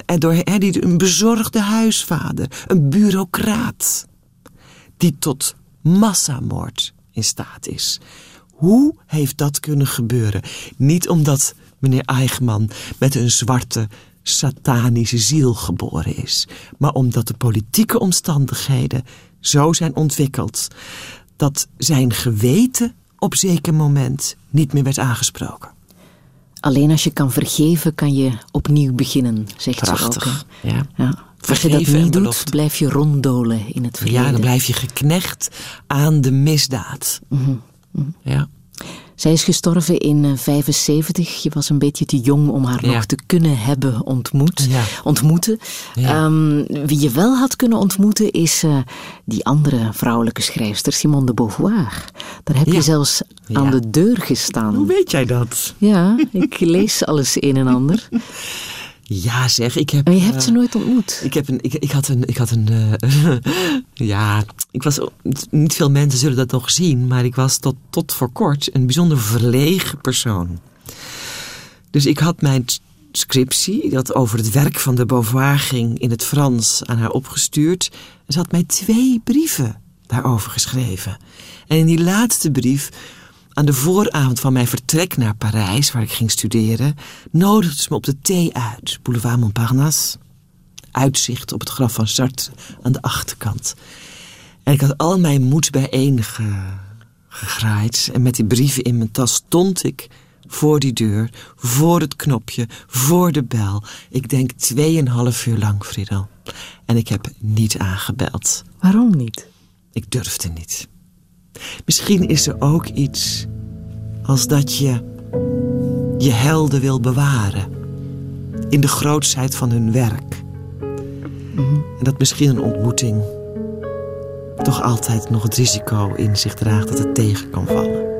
er door, hè, die, een bezorgde huisvader, een bureaucraat. Die tot massamoord in staat is. Hoe heeft dat kunnen gebeuren? Niet omdat meneer Eichmann met een zwarte satanische ziel geboren is, maar omdat de politieke omstandigheden zo zijn ontwikkeld dat zijn geweten op zeker moment niet meer werd aangesproken. Alleen als je kan vergeven, kan je opnieuw beginnen, zegt ze ook. Prachtig. Ja. Ja. Als je dat niet doet, blijf je ronddolen in het verleden. Ja, dan blijf je geknecht aan de misdaad. Ja. Zij is gestorven in eh, 75. Je was een beetje te jong om haar Ja. nog te kunnen hebben ontmoet. Ja. ontmoeten. Ja. Ehm, wie je wel had kunnen ontmoeten is eh, die andere vrouwelijke schrijfster, Simone de Beauvoir. Daar heb je zelfs aan de deur gestaan. Hoe weet jij dat? Ja, ik lees alles een en ander. Ja, zeg, ik heb. Maar je hebt eh, ze nooit ontmoet. Ik, heb een, ik, ik had een. Ik had een eh, ja, ik was. Niet veel mensen zullen dat nog zien, maar ik was tot, tot voor kort een bijzonder verlegen persoon. Dus ik had mijn scriptie, dat over het werk van de Beauvoir ging, in het Frans aan haar opgestuurd. En ze had mij twee brieven daarover geschreven. En in die laatste brief, aan de vooravond van mijn vertrek naar Parijs, waar ik ging studeren, nodigde ze me op de thee uit, Boulevard Montparnasse uitzicht op het graf van Sartre aan de achterkant. En ik had al mijn moed bijeen ge- gegraaid. En met die brieven in mijn tas stond ik voor die deur, voor het knopje, voor de bel. Ik denk tweeënhalf uur lang, Friedel. En ik heb niet aangebeld. Waarom niet? Ik durfde niet. Misschien is er ook iets als dat je je helden wil bewaren. In de grootsheid van hun werk. En dat misschien een ontmoeting toch altijd nog het risico in zich draagt dat het tegen kan vallen.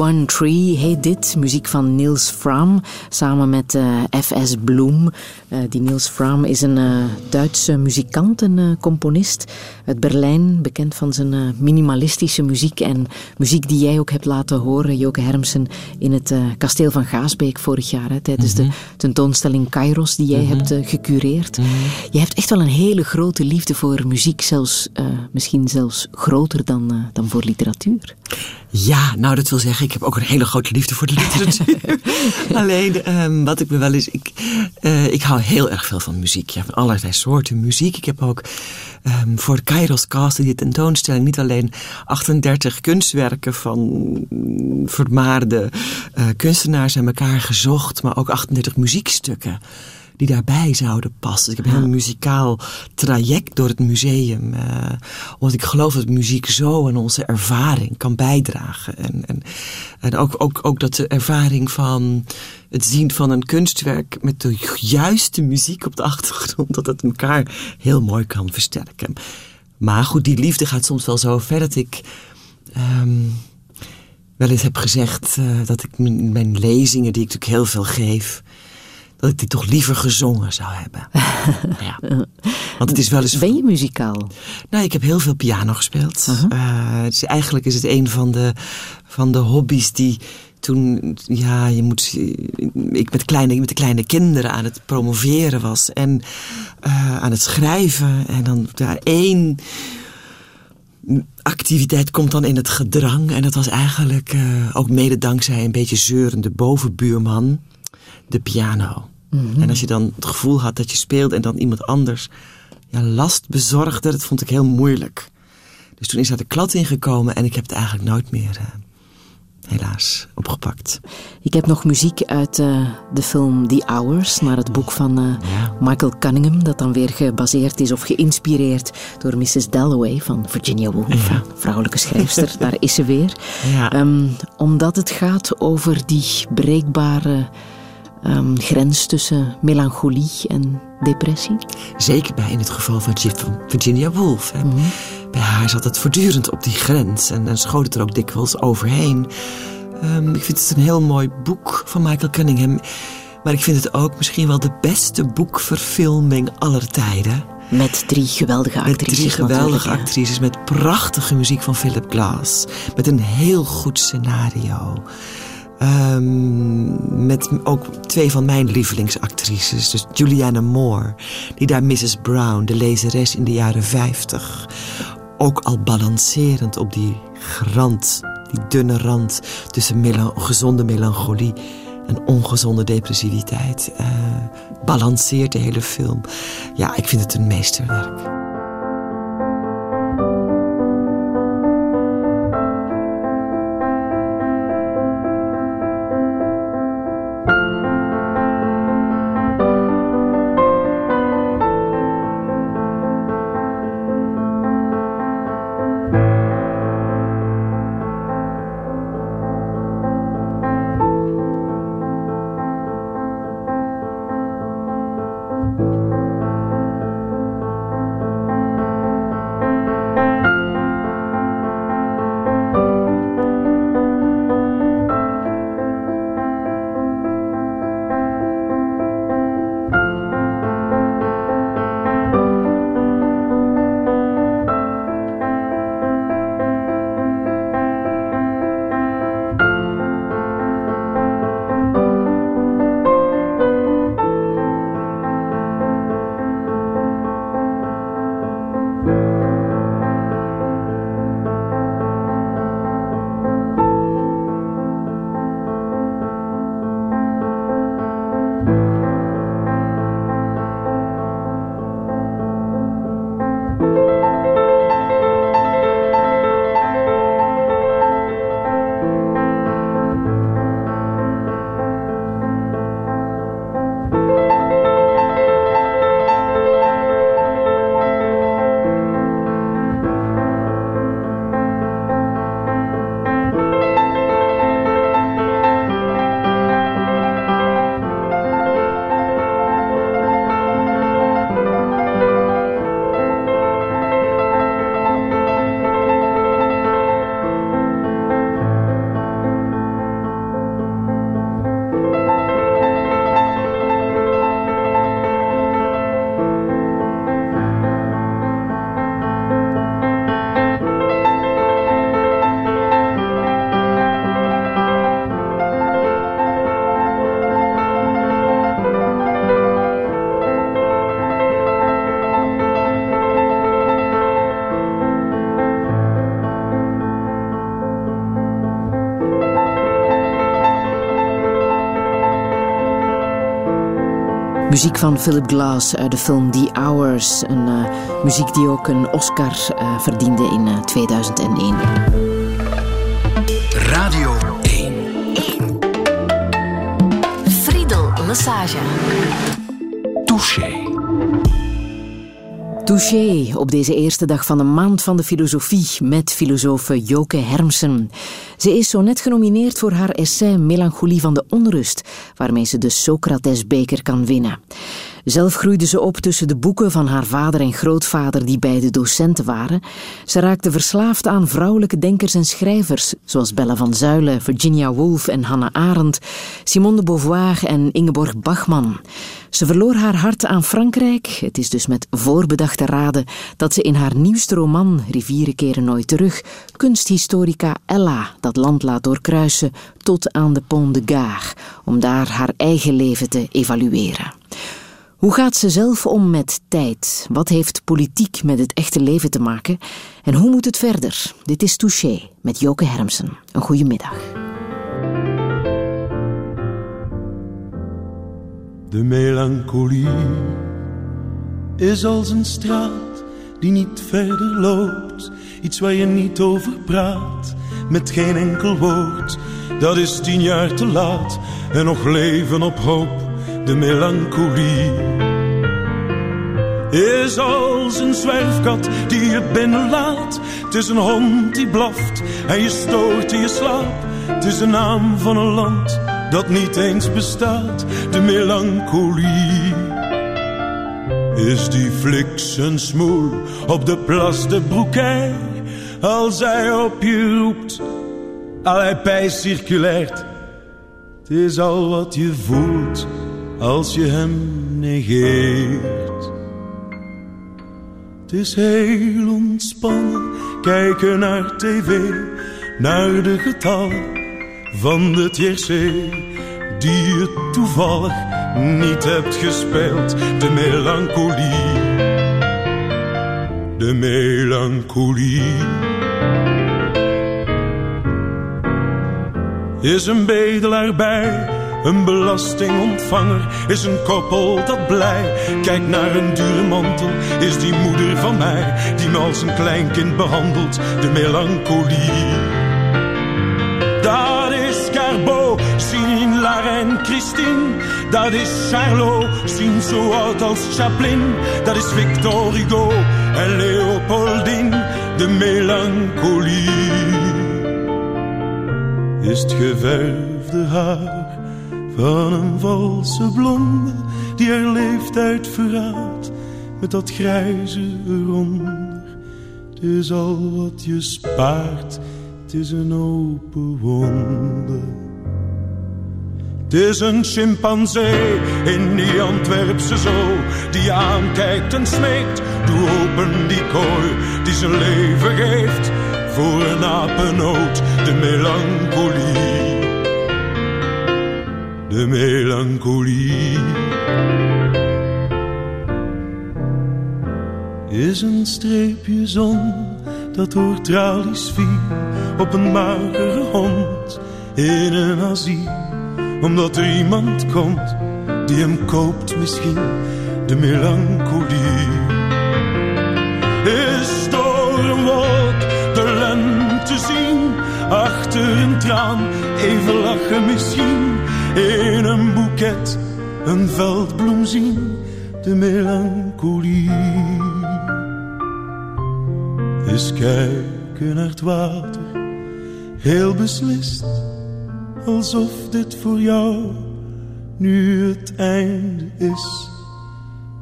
One Tree heet dit. Muziek van Niels Fram samen met eh, F.S. Bloem. Eh, die Niels Fram is een eh, Duitse muzikant en componist uit Berlijn. Bekend van zijn minimalistische muziek en muziek die jij ook hebt laten horen, Joke Hermsen, in het kasteel van Gaasbeek vorig jaar. Hè, tijdens de tentoonstelling Kairos die jij hebt eh, gecureerd. Je hebt echt wel een hele grote liefde voor muziek, zelfs, misschien zelfs groter dan, dan voor literatuur. Ja, nou dat wil zeggen, ik heb ook een hele grote liefde voor de literatuur. Alleen, ehm, wat ik me wel eens... Ik, eh, ik hou heel erg veel van muziek. Ja, van allerlei soorten muziek. Ik heb ook um, voor de Kairos Cast, die tentoonstelling, niet alleen 38 kunstwerken van vermaarde uh, kunstenaars aan elkaar gezocht, maar ook 38 muziekstukken die daarbij zouden passen. ik heb een heel muzikaal traject door het museum. Uh, omdat ik geloof dat muziek zo aan onze ervaring kan bijdragen. En, en, en ook, ook, ook dat de ervaring van het zien van een kunstwerk met de juiste muziek op de achtergrond, dat het elkaar heel mooi kan versterken. Maar goed, die liefde gaat soms wel zo ver dat ik um, wel eens heb gezegd uh, dat ik mijn lezingen, die ik natuurlijk heel veel geef, dat ik die toch liever gezongen zou hebben. ja. Want het is wel eens... Ben je muzikaal? Nou, ik heb heel veel piano gespeeld. Uh -huh. uh, het is, eigenlijk is het een van de, van de hobby's die toen, ja, je moet, ik met, kleine, met de kleine kinderen aan het promoveren was en uh, aan het schrijven. En dan daar één activiteit komt dan in het gedrang. En dat was eigenlijk uh, ook mede dankzij een beetje zeurende bovenbuurman, de piano. Mm -hmm. En als je dan het gevoel had dat je speelde en dan iemand anders ja, last bezorgde, dat vond ik heel moeilijk. Dus toen is daar de klad ingekomen en ik heb het eigenlijk nooit meer, uh, helaas, opgepakt. Ik heb nog muziek uit uh, de film The Hours, naar het boek van uh, ja. Michael Cunningham, dat dan weer gebaseerd is of geïnspireerd door Mrs. Dalloway van Virginia Woolf, ja. vrouwelijke schrijfster. daar is ze weer. Ja. Um, omdat het gaat over die breekbare um, grens tussen melancholie en depressie? Zeker bij in het geval van Virginia Woolf. Hè. Mm -hmm. Bij haar zat het voortdurend op die grens en, en schoot het er ook dikwijls overheen. Um, ik vind het een heel mooi boek van Michael Cunningham. Maar ik vind het ook misschien wel de beste boekverfilming aller tijden. Met drie geweldige actrices. Met drie geweldige actrices. Met prachtige muziek van Philip Glass. Met een heel goed scenario. Um, met ook twee van mijn lievelingsactrices. Dus Juliana Moore, die daar Mrs. Brown, de lezeres in de jaren 50, ook al balancerend op die rand, die dunne rand tussen gezonde melancholie en ongezonde depressiviteit, uh, balanceert de hele film. Ja, ik vind het een meesterwerk. Muziek van Philip Glass uit de film The Hours. Een uh, muziek die ook een Oscar uh, verdiende in uh, 2001. Radio 1. 1. Friedel Lassage. Touché. Touché op deze eerste dag van de Maand van de Filosofie met filosoof Joke Hermsen. Ze is zo net genomineerd voor haar essay Melancholie van de Onrust, waarmee ze de Socratesbeker kan winnen. Zelf groeide ze op tussen de boeken van haar vader en grootvader, die beide docenten waren. Ze raakte verslaafd aan vrouwelijke denkers en schrijvers, zoals Bella van Zuilen, Virginia Woolf en Hannah Arendt, Simone de Beauvoir en Ingeborg Bachmann. Ze verloor haar hart aan Frankrijk. Het is dus met voorbedachte raden dat ze in haar nieuwste roman Rivieren keren nooit terug kunsthistorica Ella dat land laat doorkruisen tot aan de Pont de Gare, om daar haar eigen leven te evalueren. Hoe gaat ze zelf om met tijd? Wat heeft politiek met het echte leven te maken? En hoe moet het verder? Dit is Touché met Joke Hermsen. Een goede middag. De melancholie is als een straat die niet verder loopt. Iets waar je niet over praat, met geen enkel woord. Dat is tien jaar te laat en nog leven op hoop. De melancholie is als een zwerfkat die je binnenlaat. Het is een hond die blaft en je stoort in je slaap. Het is de naam van een land dat niet eens bestaat. De melancholie is die fliksen smoel op de Place de Brouquet. Als hij op je roept, al hij pij circulaert. Het is al wat je voelt als je hem negeert. Het is heel ontspannen, kijken naar tv, naar de getallen van de tiercé, die je toevallig niet hebt gespeeld. De melancholie, de melancholie. Is een bedelaar bij een belastingontvanger is een koppel dat blij kijkt naar een dure mantel. Is die moeder van mij die me als een kleinkind behandelt. De melancholie. Dat is Carbo, zien La Reine Christine. Dat is Charlot, zien zo oud als Chaplin. Dat is Victor Hugo en Leopoldine. De melancholie. Is het geverfde haar van een valse blonde die haar leeftijd verraadt met dat grijze eronder. Het is al wat je spaart, het is een open wonde. Het is een chimpansee in die Antwerpse zoo die aankijkt en smeekt. Doe open die kooi die zijn leven geeft voor een apennoot, de melancholie de melancholie. Is een streepje zon dat door tralies viel op een magere hond in een asiel. Omdat er iemand komt die hem koopt misschien, de melancholie. Is door een wolk de lente zien, achter een traan even lachen misschien in een boeket een veldbloem zien, de melancholie. Is kijken naar het water, heel beslist, alsof dit voor jou nu het einde is.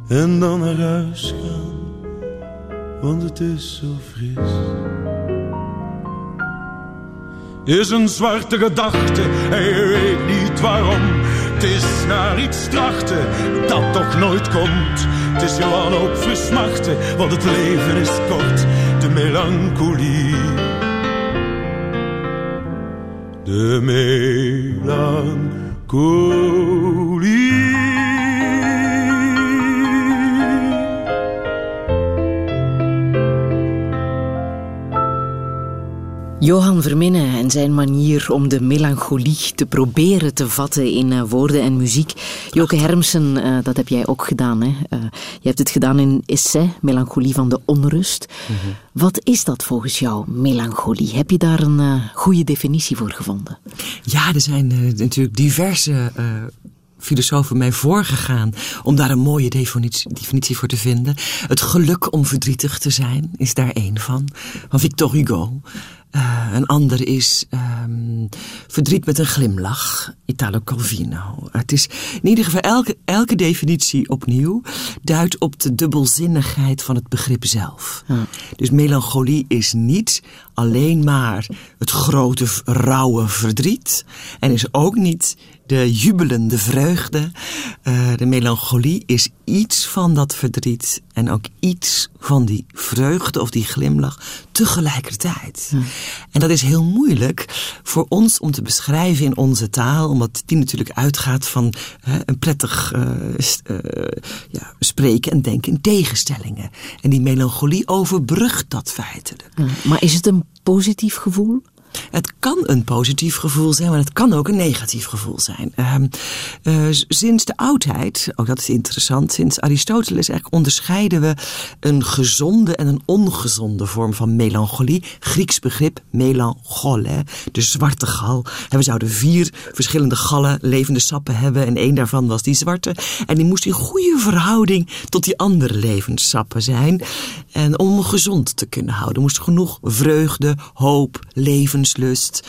En dan naar huis gaan, want het is zo fris is een zwarte gedachte en je weet niet waarom. Het is naar iets trachten dat toch nooit komt. Het is je wanhoop versmachten, want het leven is kort. De melancholie. De melancholie. Johan Verminnen en zijn manier om de melancholie te proberen te vatten in uh, woorden en muziek. Joke Hermsen, uh, dat heb jij ook gedaan. Hè? Uh, je hebt het gedaan in Essai, Melancholie van de Onrust. Mm -hmm. Wat is dat volgens jou, melancholie? Heb je daar een goede definitie voor gevonden? Ja, er zijn natuurlijk diverse filosofen mij voorgegaan om daar een mooie definitie, definitie, voor te vinden. Het geluk om verdrietig te zijn is daar één van, van Victor Hugo. Uh, een ander is um, verdriet met een glimlach, Italo Calvino. Het is in ieder geval elke, elke definitie opnieuw duidt op de dubbelzinnigheid van het begrip zelf. Ja. Dus melancholie is niet alleen maar het grote rauwe verdriet en is ook niet de jubelende vreugde. Uh, de melancholie is iets van dat verdriet en ook iets van die vreugde of die glimlach tegelijkertijd. Ja. En dat is heel moeilijk voor ons om te beschrijven in onze taal, omdat die natuurlijk uitgaat van hè, een prettig uh, uh, ja, spreken en denken in tegenstellingen. En die melancholie overbrugt dat feitelijk. Ja, maar is het een positief gevoel? Het kan een positief gevoel zijn, maar het kan ook een negatief gevoel zijn. Uh, uh, sinds de oudheid, ook dat is interessant, sinds Aristoteles eigenlijk onderscheiden we een gezonde en een ongezonde vorm van melancholie. Grieks begrip melanchole, de zwarte gal. En we zouden vier verschillende gallen, levende sappen hebben en één daarvan was die zwarte. En die moest in goede verhouding tot die andere levende sappen zijn. En om gezond te kunnen houden moest genoeg vreugde, hoop, leven levenslust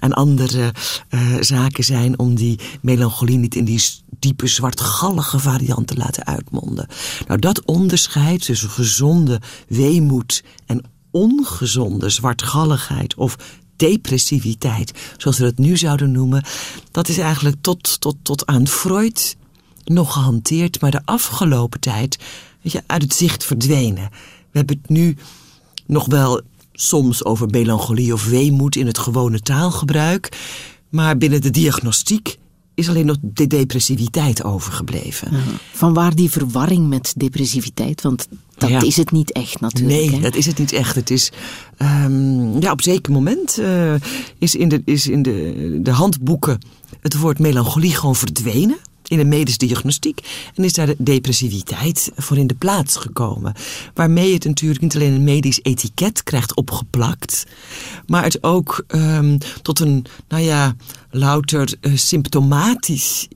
en andere uh, zaken zijn om die melancholie niet in die diepe zwartgallige variant te laten uitmonden. Nou, dat onderscheid tussen gezonde weemoed en ongezonde zwartgalligheid of depressiviteit, zoals we dat nu zouden noemen, dat is eigenlijk tot, tot, tot aan Freud nog gehanteerd, maar de afgelopen tijd weet je, uit het zicht verdwenen. We hebben het nu nog wel soms over melancholie of weemoed in het gewone taalgebruik. Maar binnen de diagnostiek is alleen nog de depressiviteit overgebleven. Ja. Van waar die verwarring met depressiviteit? Want dat ja. is het niet echt natuurlijk. Nee, hè? dat is het niet echt. Het is, um, ja, op een zeker moment uh, is in, de, is in de, de handboeken het woord melancholie gewoon verdwenen in de medische diagnostiek. En is daar de depressiviteit voor in de plaats gekomen. Waarmee het natuurlijk niet alleen een medisch etiket krijgt opgeplakt, maar het ook um, tot een, nou ja, louter uh, symptomatisch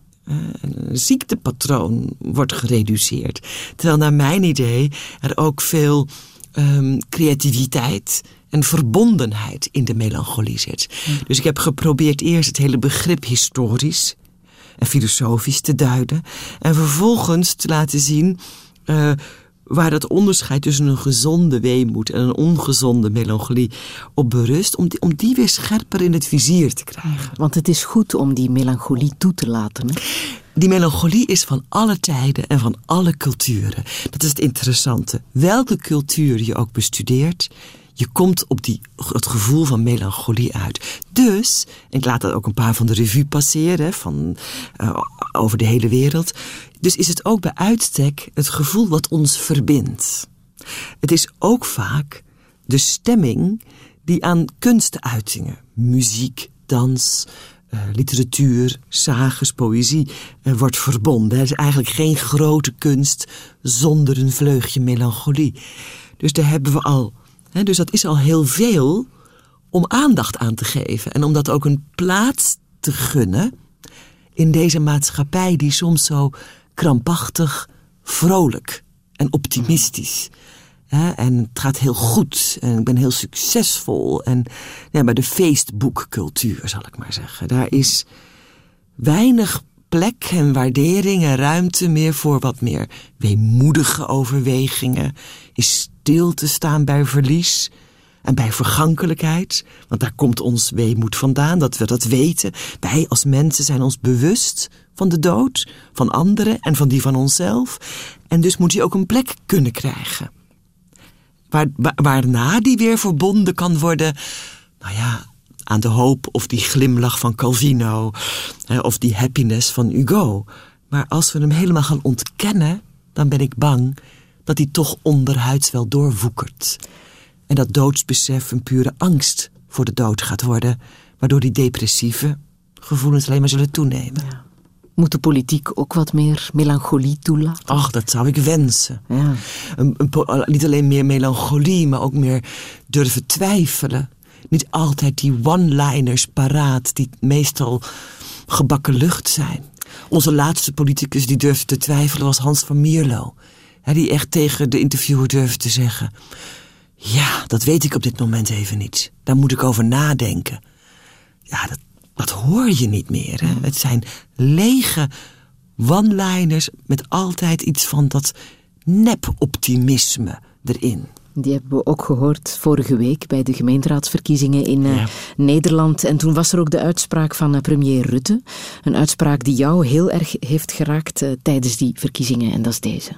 een ziektepatroon wordt gereduceerd. Terwijl naar mijn idee er ook veel um, creativiteit en verbondenheid in de melancholie zit. Ja. Dus ik heb geprobeerd eerst het hele begrip historisch en filosofisch te duiden. En vervolgens te laten zien uh, waar dat onderscheid tussen een gezonde weemoed en een ongezonde melancholie op berust, om die, om die weer scherper in het vizier te krijgen. Want het is goed om die melancholie toe te laten. Hè? Die melancholie is van alle tijden en van alle culturen. Dat is het interessante. Welke cultuur je ook bestudeert, je komt op die, het gevoel van melancholie uit. Dus, ik laat dat ook een paar van de revue passeren, van, uh, over de hele wereld. Dus is het ook bij uitstek het gevoel wat ons verbindt. Het is ook vaak de stemming die aan kunstuitingen, muziek, dans, uh, literatuur, sages, poëzie uh, wordt verbonden. Er is eigenlijk geen grote kunst zonder een vleugje melancholie. Dus daar hebben we al Dus dat is al heel veel om aandacht aan te geven. En om dat ook een plaats te gunnen in deze maatschappij die soms zo krampachtig, vrolijk en optimistisch. He, en het gaat heel goed en ik ben heel succesvol. En ja, maar de feestboekcultuur, zal ik maar zeggen. Daar is weinig plek en waardering en ruimte meer voor wat meer weemoedige overwegingen. Is te staan bij verlies en bij vergankelijkheid. Want daar komt ons weemoed vandaan, dat we dat weten. Wij als mensen zijn ons bewust van de dood, van anderen en van die van onszelf. En dus moet die ook een plek kunnen krijgen. Waar, waarna die weer verbonden kan worden, nou ja, aan de hoop of die glimlach van Calvino of die happiness van Hugo. Maar als we hem helemaal gaan ontkennen, dan ben ik bang dat hij toch onderhuids wel doorwoekert. En dat doodsbesef een pure angst voor de dood gaat worden, waardoor die depressieve gevoelens alleen maar zullen toenemen. Ja. Moet de politiek ook wat meer melancholie toelaten? Ach, dat zou ik wensen. Ja. Een, een po- niet alleen meer melancholie, maar ook meer durven twijfelen. Niet altijd die one-liners paraat, die meestal gebakken lucht zijn. Onze laatste politicus die durfde te twijfelen was Hans van Mierlo. Die echt tegen de interviewer durfde te zeggen... Ja, dat weet ik op dit moment even niet. Daar moet ik over nadenken. Ja, dat, dat hoor je niet meer. Hè? Het zijn lege one-liners met altijd iets van dat nep-optimisme erin. Die hebben we ook gehoord vorige week bij de gemeenteraadsverkiezingen in eh, Ja. Nederland. En toen was er ook de uitspraak van eh, premier Rutte. Een uitspraak die jou heel erg heeft geraakt eh, tijdens die verkiezingen. En dat is deze.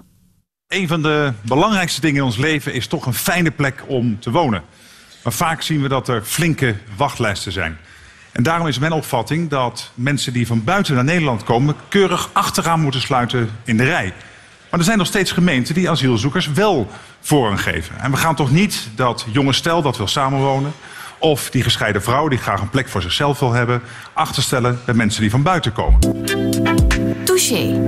Een van de belangrijkste dingen in ons leven is toch een fijne plek om te wonen. Maar vaak zien we dat er flinke wachtlijsten zijn. En daarom is mijn opvatting dat mensen die van buiten naar Nederland komen... keurig achteraan moeten sluiten in de rij. Maar er zijn nog steeds gemeenten die asielzoekers wel voorrang geven. En we gaan toch niet dat jonge stel dat wil samenwonen... of die gescheiden vrouw die graag een plek voor zichzelf wil hebben... achterstellen bij mensen die van buiten komen. Touché.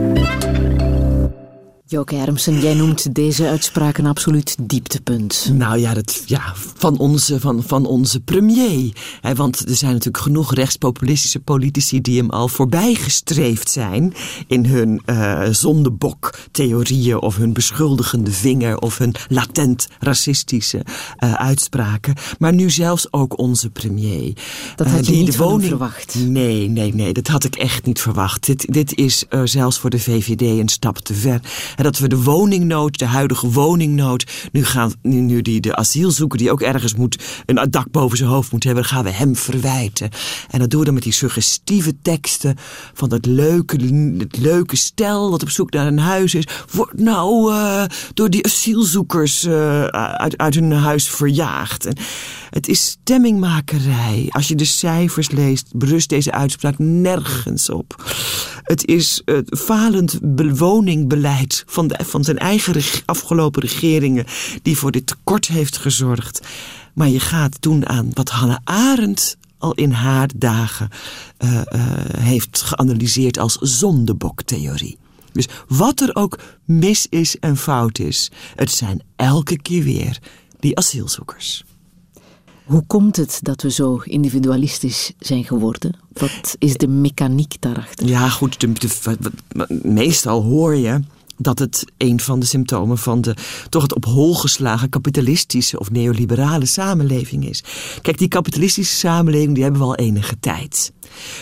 Joke Hermsen, jij noemt deze uitspraak een absoluut dieptepunt. Nou ja, dat, ja van, onze, van, van onze premier. Want er zijn natuurlijk genoeg rechtspopulistische politici die hem al voorbijgestreefd zijn in hun eh zondebok-theorieën of hun beschuldigende vinger of hun latent racistische eh, uitspraken. Maar nu zelfs ook onze premier. Dat Eh, had je die niet de woning... verwacht. Nee, nee, nee, dat had ik echt niet verwacht. Dit, dit is eh, zelfs voor de VVD een stap te ver. Dat we de woningnood, de huidige woningnood, nu gaan, nu, die de asielzoeker die ook ergens moet, een dak boven zijn hoofd moet hebben, gaan we hem verwijten. En dat doen we dan met die suggestieve teksten van dat leuke, het leuke stel dat op zoek naar een huis is, wordt nou eh, door die asielzoekers eh, uit, uit hun huis verjaagd. En het is stemmingmakerij. Als je de cijfers leest, berust deze uitspraak nergens op. Het is het falend bewoningbeleid van, de, van zijn eigen reg- afgelopen regeringen die voor dit tekort heeft gezorgd. Maar je gaat toen aan wat Hannah Arendt al in haar dagen eh, eh, heeft geanalyseerd als zondeboktheorie. Dus wat er ook mis is en fout is, het zijn elke keer weer die asielzoekers. Hoe komt het dat we zo individualistisch zijn geworden? Wat is de mechaniek daarachter? Ja, goed, de, meestal hoor je dat het een van de symptomen van de toch het op hol geslagen kapitalistische of neoliberale samenleving is. Kijk, die kapitalistische samenleving die hebben we al enige tijd.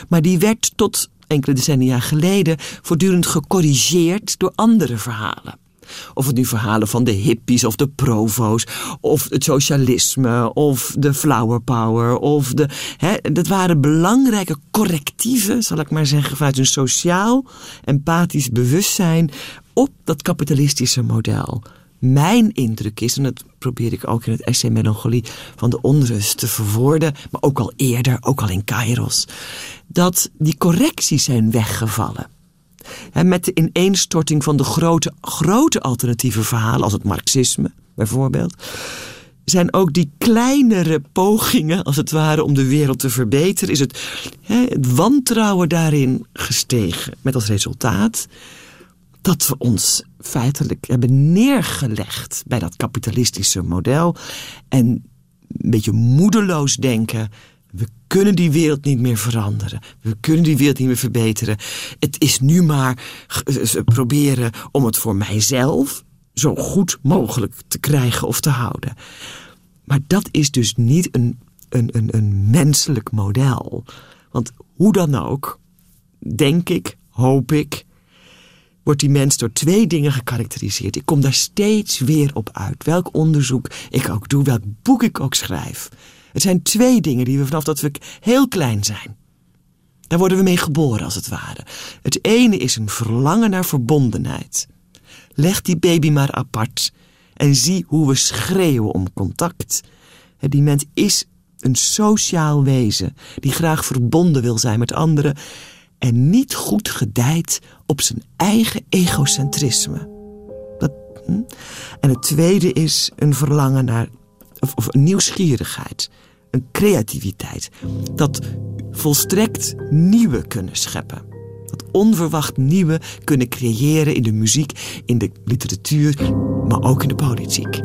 Maar die werd tot enkele decennia geleden voortdurend gecorrigeerd door andere verhalen. Of het nu verhalen van de hippies of de provo's, of het socialisme, of de flower power, of de. Hè, dat waren belangrijke correctieven, zal ik maar zeggen, vanuit een sociaal, empathisch bewustzijn op dat kapitalistische model. Mijn indruk is, en dat probeer ik ook in het essay Melancholie van de onrust te verwoorden, maar ook al eerder, ook al in Kairos, dat die correcties zijn weggevallen. En met de ineenstorting van de grote, grote alternatieve verhalen, als het marxisme bijvoorbeeld, zijn ook die kleinere pogingen, als het ware, om de wereld te verbeteren, is het, hè, het wantrouwen daarin gestegen. Met als resultaat dat we ons feitelijk hebben neergelegd bij dat kapitalistische model en een beetje moedeloos denken. We kunnen die wereld niet meer veranderen. We kunnen die wereld niet meer verbeteren. Het is nu maar g- eh, proberen om het voor mijzelf zo goed mogelijk te krijgen of te houden. Maar dat is dus niet een, een, een, een menselijk model. Want hoe dan ook, denk ik, hoop ik, wordt die mens door twee dingen gekarakteriseerd. Ik kom daar steeds weer op uit. Welk onderzoek ik ook doe, welk boek ik ook schrijf. Het zijn twee dingen die we vanaf dat we heel klein zijn. Daar worden we mee geboren, als het ware. Het ene is een verlangen naar verbondenheid. Leg die baby maar apart en zie hoe we schreeuwen om contact. Die mens is een sociaal wezen die graag verbonden wil zijn met anderen en niet goed gedijt op zijn eigen egocentrisme. Dat, hm? En het tweede is een verlangen naar, of, of een nieuwsgierigheid. een creativiteit. Dat volstrekt nieuwe kunnen scheppen. Dat onverwacht nieuwe kunnen creëren in de muziek, in de literatuur, maar ook in de politiek.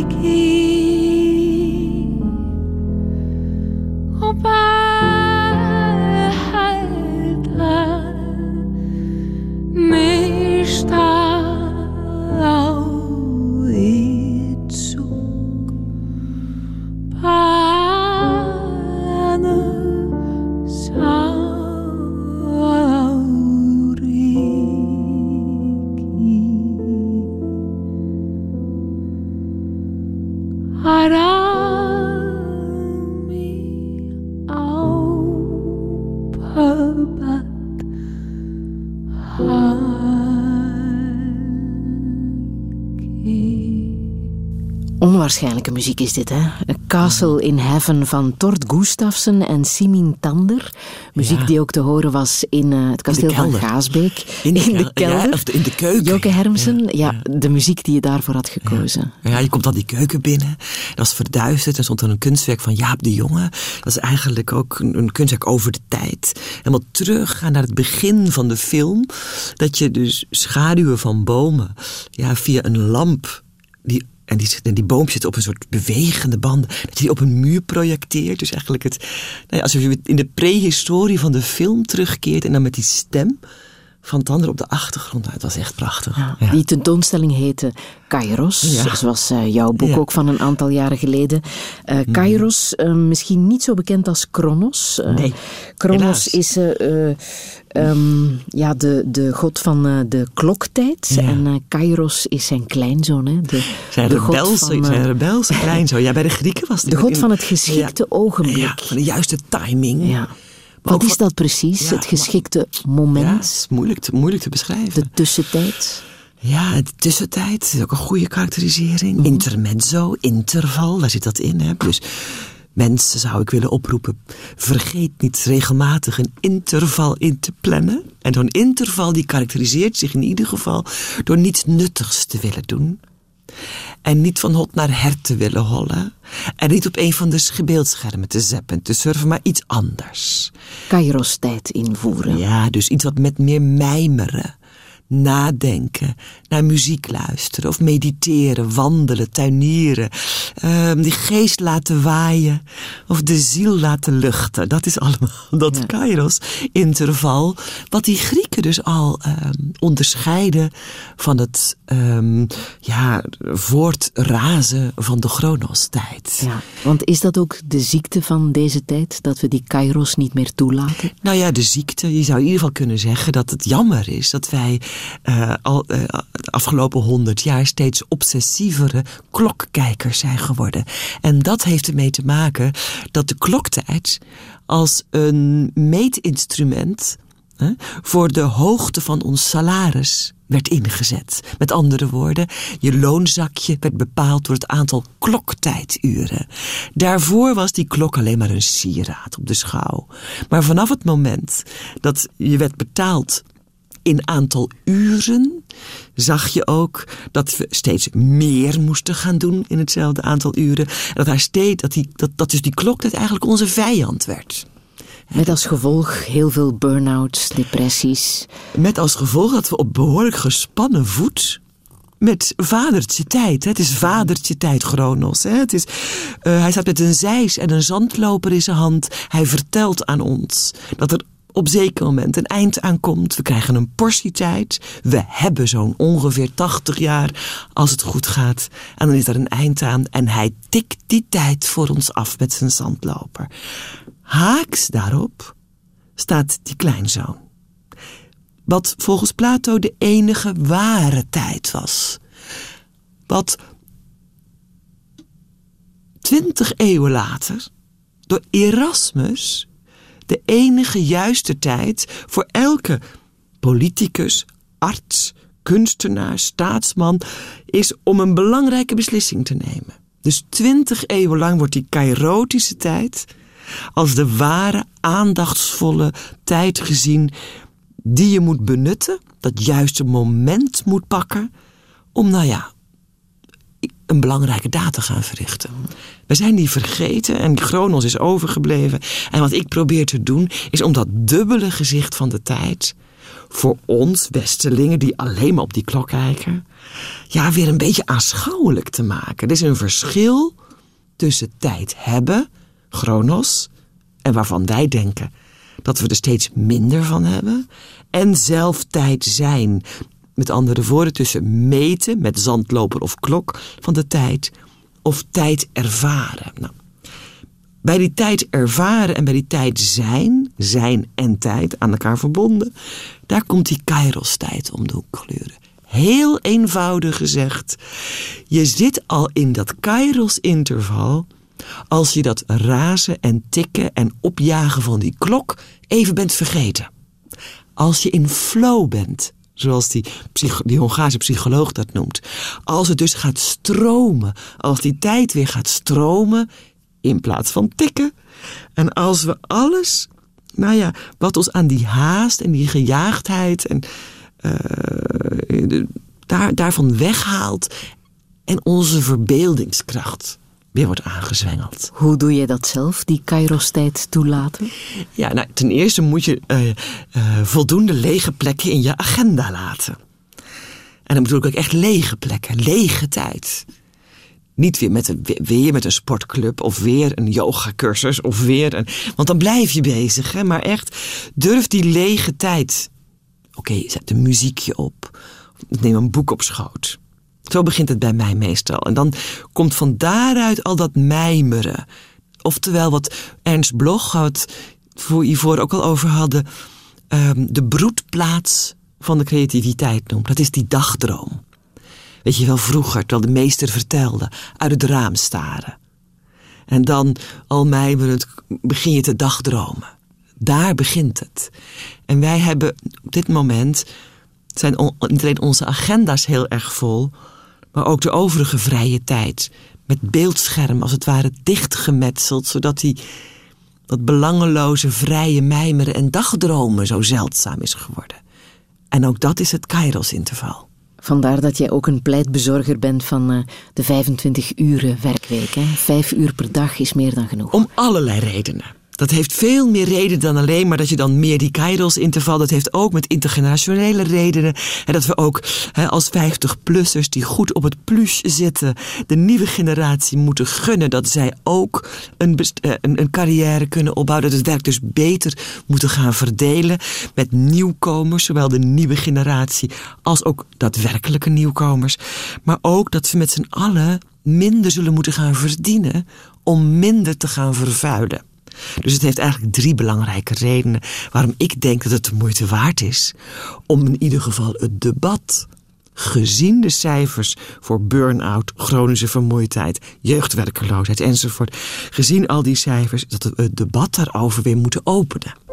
Mikey. Muziek is dit, hè? Castle in Heaven van Tord Gustafsson en Simin Tander. Muziek Ja. die ook te horen was in eh, het kasteel van. Gaasbeek. In de kel- ja, kelder. of in de keuken. Joke Hermsen, ja, Ja, de muziek die je daarvoor had gekozen. Ja, je komt dan die keuken binnen. Dat was verduisterd. En stond er een kunstwerk van Jaap de Jonge. Dat is eigenlijk ook een, een kunstwerk over de tijd. Helemaal teruggaan naar het begin van de film. Dat je dus schaduwen van bomen ja, via een lamp. Die, en die, en die boom zit op een soort bewegende banden. Dat je die op een muur projecteert. Dus eigenlijk het, nou ja, alsof je in de prehistorie van de film terugkeert. En dan met die stem van Tander op de achtergrond. Het was echt prachtig. Ja. Die tentoonstelling heette Kairos, Ja. zoals eh, jouw boek. Mhm. ook van een aantal jaren geleden. Eh Kairos, eh, misschien niet zo bekend als Kronos. Nee, Kronos helaas. is eh, eh, ehm, ja, de, de god van de kloktijd. En Kairos is zijn kleinzoon. Hè? De, Zijn de god rebelse, van, zijn rebelse kleinzoon. Ja, bij de Grieken was het de god in- van het geschikte ogenblik. Van de juiste timing. Ja. Wat is dat precies, Ja, het geschikte moment, Ja, is moeilijk te, moeilijk te beschrijven. de tussentijd? Ja, de tussentijd is ook een goede karakterisering. Intermezzo, interval, daar zit dat in. Hè? Dus mensen zou ik willen oproepen, vergeet niet regelmatig een interval in te plannen. En zo'n interval die karakteriseert zich in ieder geval door niets nuttigs te willen doen. En niet van hot naar her te willen hollen. En niet op een van de beeldschermen te zappen en te surfen, maar iets anders. Kairos-tijd invoeren. Ja, dus iets wat met meer mijmeren, nadenken, naar muziek luisteren of mediteren, wandelen, tuinieren, ehm, die geest laten waaien of de ziel laten luchten. Dat is allemaal dat Kairos-interval, wat die Grieken dus al ehm, onderscheiden van het ehm, ja, voortrazen van de Chronos-tijd. Ja, want is dat ook de ziekte van deze tijd, dat we die kairos niet meer toelaten? Nou ja, de ziekte. Je zou in ieder geval kunnen zeggen dat het jammer is dat wij eh, al eh, de afgelopen honderd jaar steeds obsessievere klokkijkers zijn geworden. En dat heeft ermee te maken dat de kloktijd als een meetinstrument hè, voor de hoogte van ons salaris werd ingezet. Met andere woorden, je loonzakje werd bepaald door het aantal kloktijduren. Daarvoor was die klok alleen maar een sieraad op de schouw. Maar vanaf het moment dat je werd betaald in aantal uren zag je ook dat we steeds meer moesten gaan doen in hetzelfde aantal uren. En dat, daar steeds, dat, die, dat, dat dus die kloktijd eigenlijk onze vijand werd. Met als gevolg heel veel burn-outs, depressies. Met als gevolg dat we op behoorlijk gespannen voet met vadertje tijd. Het is vadertje tijd, Chronos. Het is, eh, hij staat met een zeis en een zandloper in zijn hand. Hij vertelt aan ons dat er op zeker moment een eind aankomt. We krijgen een portie tijd. We hebben zo'n ongeveer 80 jaar als het goed gaat. En dan is er een eind aan. En hij tikt die tijd voor ons af met zijn zandloper. Haaks daarop staat die kleinzoon. Wat volgens Plato de enige ware tijd was. Wat twintig eeuwen later door Erasmus de enige juiste tijd voor elke politicus, arts, kunstenaar, staatsman is om een belangrijke beslissing te nemen. Dus twintig eeuwen lang wordt die kairotische tijd als de ware aandachtsvolle tijd gezien die je moet benutten, dat juiste moment moet pakken om, nou ja, een belangrijke daad te gaan verrichten. We zijn die vergeten en Chronos is overgebleven. En wat ik probeer te doen, is om dat dubbele gezicht van de tijd... voor ons Westelingen die alleen maar op die klok kijken... ja, weer een beetje aanschouwelijk te maken. Er is een verschil tussen tijd hebben, Chronos... en waarvan wij denken dat we er steeds minder van hebben... en zelf tijd zijn... Met andere woorden, tussen meten met zandloper of klok van de tijd of tijd ervaren. Nou, bij die tijd ervaren en bij die tijd zijn, zijn en tijd aan elkaar verbonden, daar komt die kairos-tijd om de hoek kleuren. Heel eenvoudig gezegd, je zit al in dat kairos-interval als je dat razen en tikken en opjagen van die klok even bent vergeten. Als je in flow bent, zoals die, Hongaarse psycholoog dat noemt. Als het dus gaat stromen, als die tijd weer gaat stromen in plaats van tikken. En als we alles, nou ja, wat ons aan die haast en die gejaagdheid en uh, daar, daarvan weghaalt en onze verbeeldingskracht weer wordt aangezwengeld. Hoe doe je dat zelf, die Kairos-tijd toelaten? Ja, nou, ten eerste moet je uh, uh, voldoende lege plekken in je agenda laten. En dan bedoel ik ook echt lege plekken, lege tijd. Niet weer met, een, weer met een sportclub of weer een yogacursus of weer een... Want dan blijf je bezig, hè? maar echt durf die lege tijd. Oké, okay, zet een muziekje op. Neem een boek op schoot. Zo begint het bij mij meestal. En dan komt van daaruit al dat mijmeren. Oftewel wat Ernst Bloch, wat we hiervoor ook al over hadden... Um, de broedplaats van de creativiteit noemt. Dat is die dagdroom. Weet je wel, vroeger, terwijl de meester vertelde, uit het raam staren. En dan, al mijmerend, begin je te dagdromen. Daar begint het. En wij hebben op dit moment, zijn alleen onze agenda's heel erg vol, maar ook de overige vrije tijd. Met beeldscherm als het ware dichtgemetseld, zodat die, dat belangeloze vrije mijmeren en dagdromen zo zeldzaam is geworden. En ook dat is het Kairos-interval. Vandaar dat jij ook een pleitbezorger bent van uh, de 25 uren werkweek. Hè? Vijf uur per dag is meer dan genoeg. Om allerlei redenen. Dat heeft veel meer redenen dan alleen maar dat je dan meer die kairos interval. Dat heeft ook met intergenerationele redenen. En dat we ook als 50-plussers die goed op het plus zitten, de nieuwe generatie moeten gunnen dat zij ook een, eh, een, een carrière kunnen opbouwen. Dat het werk dus beter moeten gaan verdelen met nieuwkomers, zowel de nieuwe generatie als ook daadwerkelijke nieuwkomers. Maar ook dat we met z'n allen minder zullen moeten gaan verdienen om minder te gaan vervuilen. Dus het heeft eigenlijk drie belangrijke redenen waarom ik denk dat het de moeite waard is om in ieder geval het debat gezien de cijfers voor burn-out, chronische vermoeidheid, jeugdwerkeloosheid enzovoort, gezien al die cijfers, dat we het debat daarover weer moeten openen.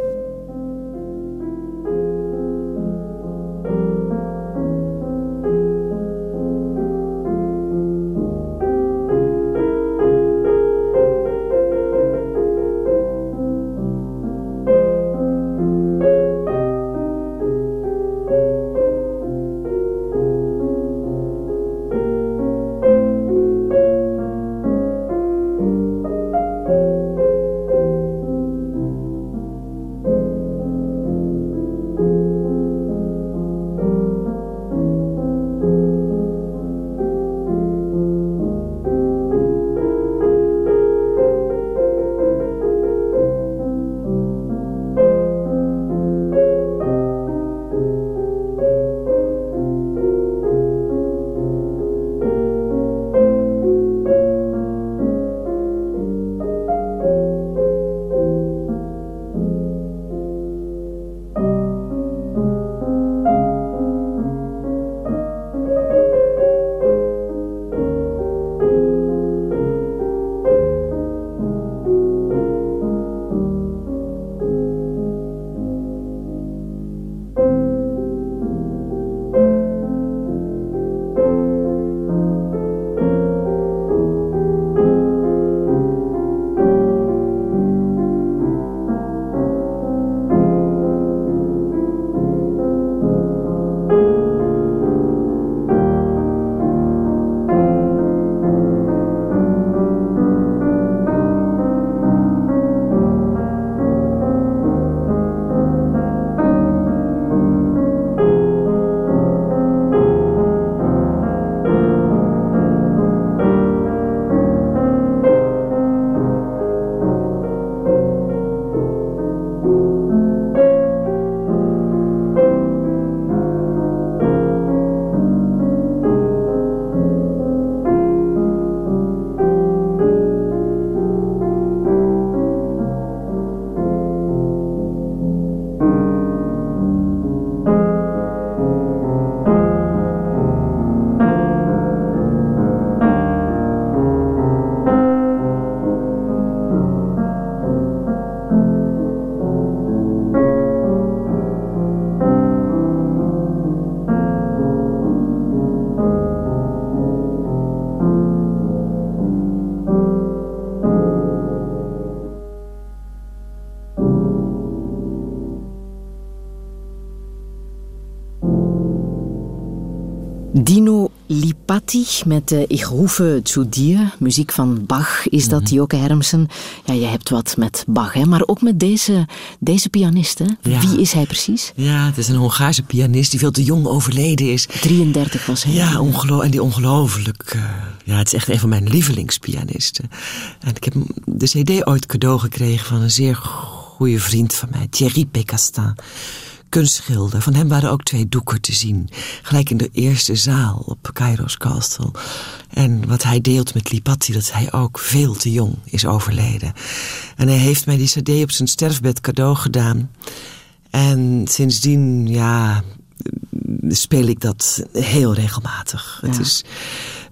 Met uh, Ich rufe zu dir, muziek van Bach. Is dat, Mhm. Joke Hermsen? Ja, je hebt wat met Bach, hè? maar ook met deze, deze pianist. Hè? Ja. Wie is hij precies? Ja, het is een Hongaarse pianist die veel te jong overleden is. 33 was hij. Ja, en die ongelooflijk. eh, ja, het is echt een van mijn lievelingspianisten. En ik heb de CD ooit cadeau gekregen van een zeer goede vriend van mij, Thierry Pécastin. Kunstschilder. Van hem waren ook twee doeken te zien. Gelijk in de eerste zaal op Kairos Castle. En wat hij deelt met Lipatti, dat hij ook veel te jong is overleden. En hij heeft mij die CD op zijn sterfbed cadeau gedaan. En sindsdien, ja, speel ik dat heel regelmatig. Het is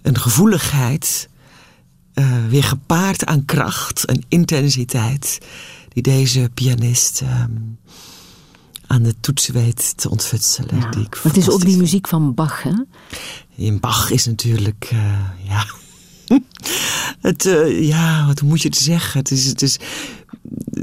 een gevoeligheid, eh, weer gepaard aan kracht en intensiteit, die deze pianist ehm, aan de toetsen weet te ontfutselen. Ja. Die ik het is ook die muziek van Bach, hè? in Bach is natuurlijk, eh, ja. Het, eh, ja, wat moet je het zeggen? Het is, het is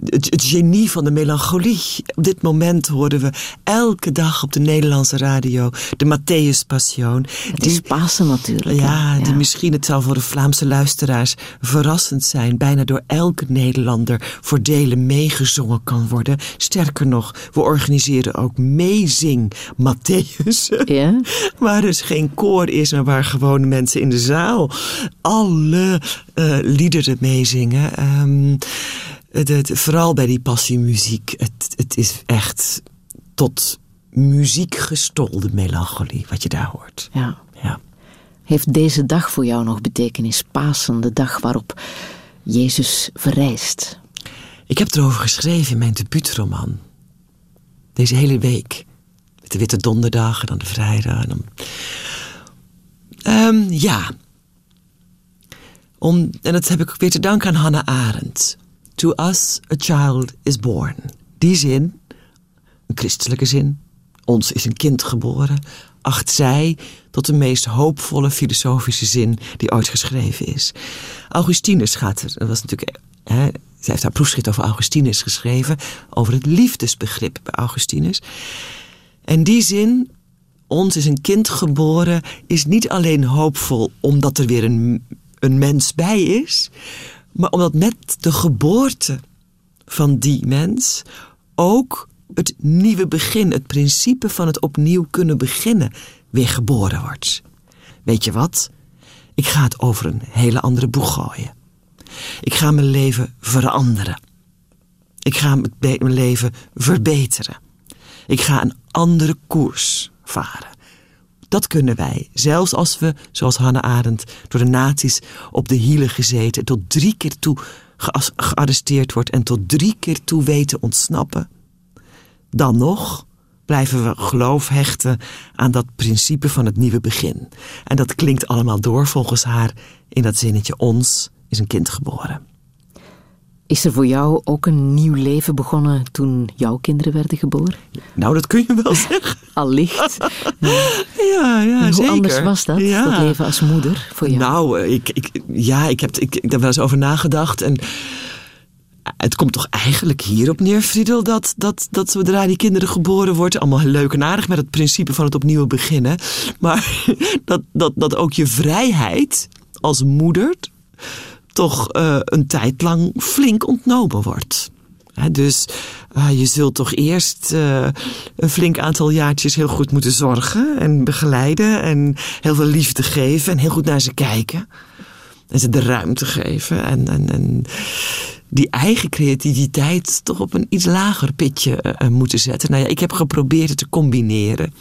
het, het genie van de melancholie. Op dit moment horen we elke dag op de Nederlandse radio de Matthäus Passion. Het is Pasen natuurlijk. Ja, die misschien, het zal voor de Vlaamse luisteraars verrassend zijn, bijna door elke Nederlander voor delen meegezongen kan worden. Sterker nog, we organiseren ook meezing Matthäus. Ja? Waar dus geen koor is, maar waar gewoon mensen in de zaal alle eh, liederen meezingen. Ehm, het, het- vooral bij die passiemuziek. Het, het is echt tot muziek gestolde melancholie wat je daar hoort. ja. Ja. Heeft deze dag voor jou nog betekenis? Pasen, de dag waarop Jezus verrijst. Ik heb erover geschreven in mijn debuutroman. Deze hele week. Met de Witte Donderdag en dan de Vrijdag. En dan... Ehm, ja. Om, en dat heb ik ook weer te danken aan Hannah Arendt. To us a child is born. Die zin, een christelijke zin, ons is een kind geboren, acht zij tot de meest hoopvolle filosofische zin die ooit geschreven is. Augustinus gaat er, dat was natuurlijk, hè, zij heeft haar proefschrift over Augustinus geschreven, over het liefdesbegrip bij Augustinus. En die zin, ons is een kind geboren, is niet alleen hoopvol omdat er weer een, een mens bij is, maar omdat met de geboorte van die mens ook het nieuwe begin, het principe van het opnieuw kunnen beginnen, weer geboren wordt. Weet je wat? Ik ga het over een hele andere boeg gooien. Ik ga mijn leven veranderen. Ik ga mijn leven verbeteren. Ik ga een andere koers varen. Dat kunnen wij, zelfs als we, zoals Hannah Arendt, door de nazi's op de hielen gezeten, tot drie keer toe gearresteerd wordt en tot drie keer toe weten ontsnappen. Dan nog blijven we geloof hechten aan dat principe van het nieuwe begin. En dat klinkt allemaal door volgens haar in dat zinnetje: ons is een kind geboren. Is er voor jou ook een nieuw leven begonnen toen jouw kinderen werden geboren? Nou, dat kun je wel zeggen. Allicht. Ja, ja, hoe zeker. anders was dat, Ja. dat leven als moeder voor jou? Nou, eh, ik, ik, ja, ik heb, ik, ik heb er wel eens over nagedacht. En het komt toch eigenlijk hierop neer, Friedel, dat, dat, dat zodra die kinderen geboren worden, allemaal leuk en aardig met het principe van het opnieuw beginnen. Maar dat, dat, dat ook je vrijheid als moeder toch eh, een tijd lang flink ontnomen wordt. Dus eh, je zult toch eerst eh, een flink aantal jaartjes heel goed moeten zorgen en begeleiden en heel veel liefde geven en heel goed naar ze kijken. En ze de ruimte geven en, en, en die eigen creativiteit toch op een iets lager pitje moeten zetten. Nou ja, ik heb geprobeerd het te combineren.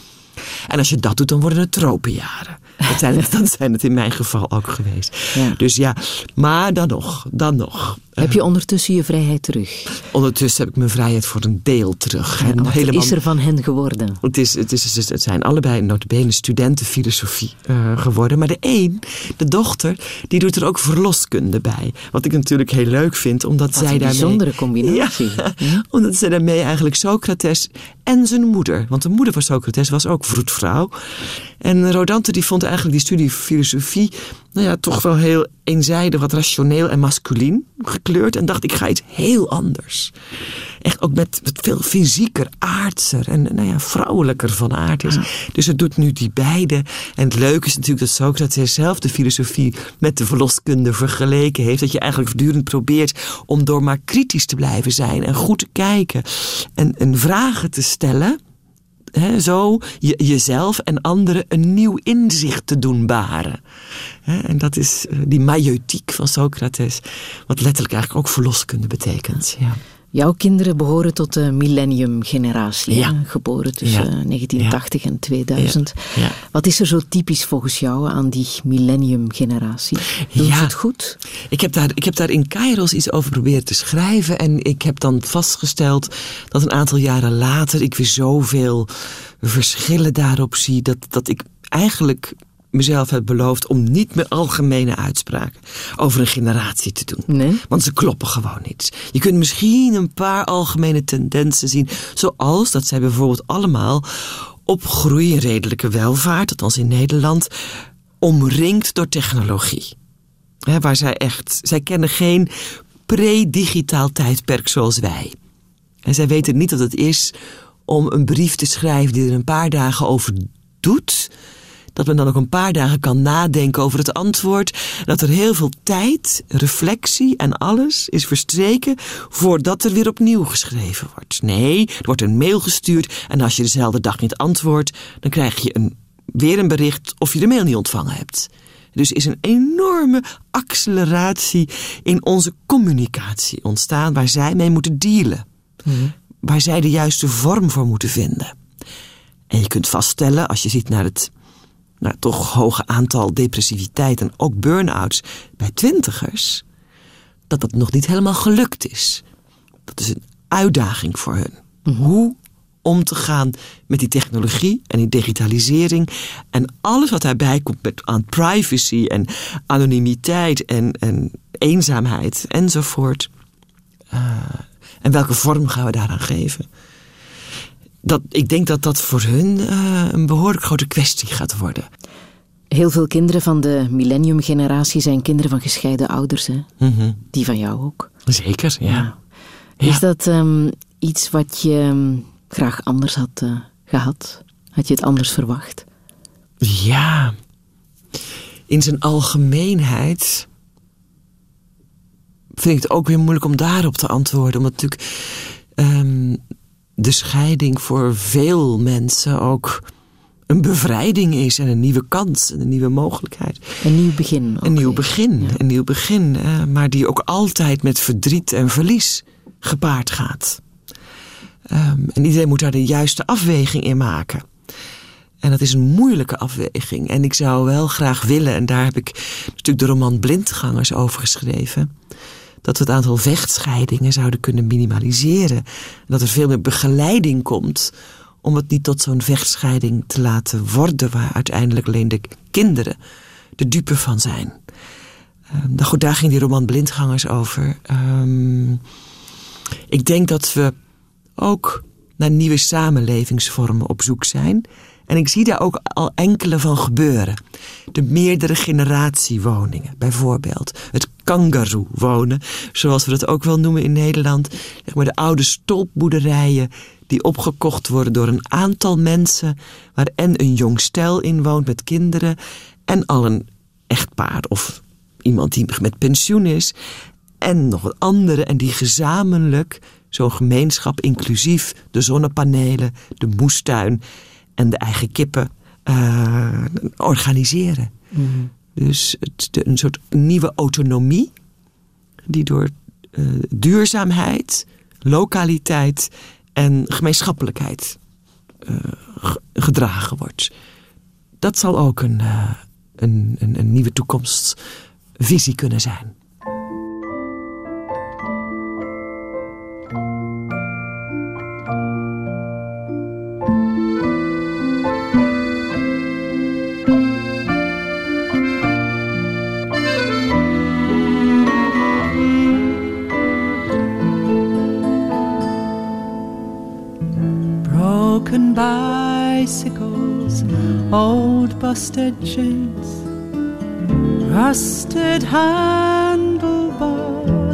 En als je dat doet, dan worden het tropenjaren. Dat zijn het, dat zijn het in mijn geval ook geweest. Ja. Dus ja, maar dan nog, dan nog. Heb je ondertussen je vrijheid terug? Ondertussen heb ik mijn vrijheid voor een deel terug. En wat helemaal, is er van hen geworden? het, is, het, is, het, zijn allebei notabene studenten filosofie eh, geworden. Maar de een, de dochter, die doet er ook verloskunde bij. Wat ik natuurlijk heel leuk vind, omdat Wat zij een daarmee... bijzondere combinatie. Ja, omdat zij daarmee eigenlijk Socrates en zijn moeder... want de moeder van Socrates was ook vroedvrouw. En Rodante die vond eigenlijk die studie filosofie nou ja, toch wel heel eenzijdig, wat rationeel en masculien gekleurd. En dacht, ik ga iets heel anders. Echt ook met, met veel fysieker, aardser en nou ja, vrouwelijker van aard is. Dus het doet nu die beide. En het leuke is natuurlijk dat Socrates zelf de filosofie met de verloskunde vergeleken heeft. Dat je eigenlijk voortdurend probeert om door maar kritisch te blijven zijn en goed te kijken en, en vragen te stellen He, zo je, jezelf en anderen een nieuw inzicht te doen baren. en dat is eh, die maïeutiek van Socrates, wat letterlijk eigenlijk ook verloskunde betekent. Ja. Jouw kinderen behoren tot de millennium-generatie, ja. geboren tussen 1980 en 2000. Wat is er zo typisch volgens jou aan die millennium-generatie? Doen ze het goed? Ik heb, daar, ik heb daar in Kairos iets over proberen te schrijven en ik heb dan vastgesteld dat een aantal jaren later ik weer zoveel verschillen daarop zie dat, dat ik eigenlijk mezelf heb beloofd om niet meer algemene uitspraken over een generatie te doen. Nee? Want ze kloppen gewoon niet. Je kunt misschien een paar algemene tendensen zien, zoals dat zij bijvoorbeeld allemaal opgroeien in redelijke welvaart, althans in Nederland, omringd door technologie. waar zij echt, zij kennen geen pre-digitaal tijdperk zoals wij. En zij weten niet wat het is om een brief te schrijven die er een paar dagen over doet dat men dan ook een paar dagen kan nadenken over het antwoord. Dat er heel veel tijd, reflectie en alles is verstreken voordat er weer opnieuw geschreven wordt. Nee, er wordt een mail gestuurd en als je dezelfde dag niet antwoordt, dan krijg je een, weer een bericht of je de mail niet ontvangen hebt. Dus is een enorme acceleratie in onze communicatie ontstaan waar zij mee moeten dealen. Mhm. Waar zij de juiste vorm voor moeten vinden. En je kunt vaststellen, als je ziet naar het nou, toch hoge aantal depressiviteit en ook burn-outs bij twintigers, dat dat nog niet helemaal gelukt is. Dat is een uitdaging voor hun. Mhm. Hoe om te gaan met die technologie en die digitalisering en alles wat daarbij komt met, aan privacy en anonimiteit en, en eenzaamheid enzovoort. Uh, en welke vorm gaan we daaraan geven? Dat, ik denk dat dat voor hun uh, een behoorlijk grote kwestie gaat worden. Heel veel kinderen van de millennium-generatie zijn kinderen van gescheiden ouders. Hè? Mm Die van jou ook. Zeker, ja. ja. Is dat um, iets wat je um, graag anders had uh, gehad? Had je het anders verwacht? Ja. In zijn algemeenheid vind ik het ook weer moeilijk om daarop te antwoorden. Omdat natuurlijk um, de scheiding voor veel mensen ook een bevrijding is en een nieuwe kans en een nieuwe mogelijkheid. Een nieuw begin. Een nieuw begin, een nieuw begin, maar die ook altijd met verdriet en verlies gepaard gaat. Um, en iedereen moet daar de juiste afweging in maken. En dat is een moeilijke afweging. En ik zou wel graag willen, en daar heb ik natuurlijk de roman Blindgangers over geschreven dat we het aantal vechtscheidingen zouden kunnen minimaliseren. En dat er veel meer begeleiding komt om het niet tot zo'n vechtscheiding te laten worden, waar uiteindelijk alleen de kinderen de dupe van zijn. Um, nou goed, daar ging die roman Blindgangers over. Um, ik denk dat we ook naar nieuwe samenlevingsvormen op zoek zijn. En ik zie daar ook al enkele van gebeuren. De meerdere generatiewoningen, bijvoorbeeld. Het kangaroo wonen, zoals we dat ook wel noemen in Nederland. Zeg maar de oude stolpboerderijen die opgekocht worden door een aantal mensen... waar en een jong stel in woont met kinderen... en al een echtpaar of iemand die met pensioen is... en nog wat andere en die gezamenlijk zo'n gemeenschap inclusief de zonnepanelen, de moestuin en de eigen kippen uh, organiseren. Mm. Dus het, de, een soort nieuwe autonomie die door uh, duurzaamheid, lokaliteit en gemeenschappelijkheid uh, gedragen wordt. Dat zal ook een, een, een, een nieuwe toekomstvisie kunnen zijn. Busted chains, rusted handlebars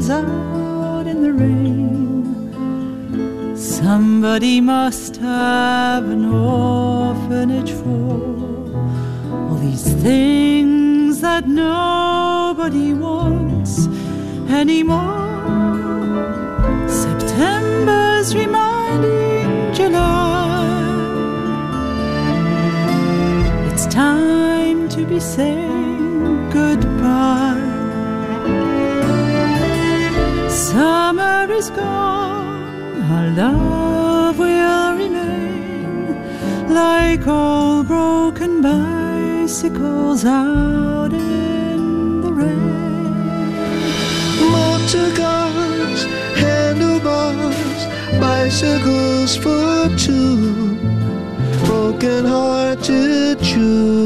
out in the rain. Somebody must have an orphanage for all these things that nobody wants anymore. Saying goodbye. Summer is gone, our love will remain like all broken bicycles out in the rain. Motor cars, handlebars, bicycles for two, broken hearted jubilee.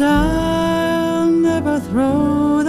But I'll never throw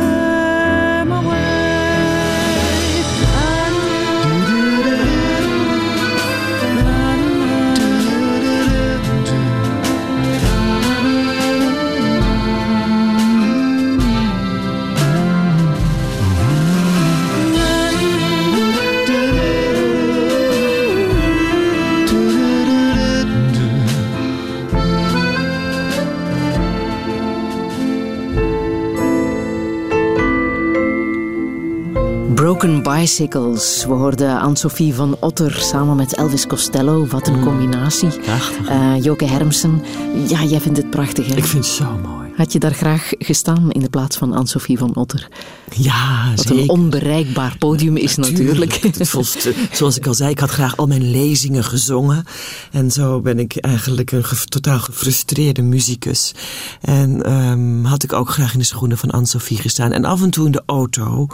Broken Bicycles. We hoorden Anne-Sophie van Otter samen met Elvis Costello. Wat een combinatie. Prachtig. Eh, Joke Hermsen. Ja, jij vindt het prachtig, hè? Ik vind het zo mooi. Had je daar graag gestaan in de plaats van Anne-Sophie van Otter? Ja, Wat zeker. een onbereikbaar podium is natuurlijk. Het volst- zoals ik al zei, ik had graag al mijn lezingen gezongen. En zo ben ik eigenlijk een ge- totaal gefrustreerde muzikus. En ehm, had ik ook graag in de schoenen van Anne-Sophie gestaan. En af en toe in de auto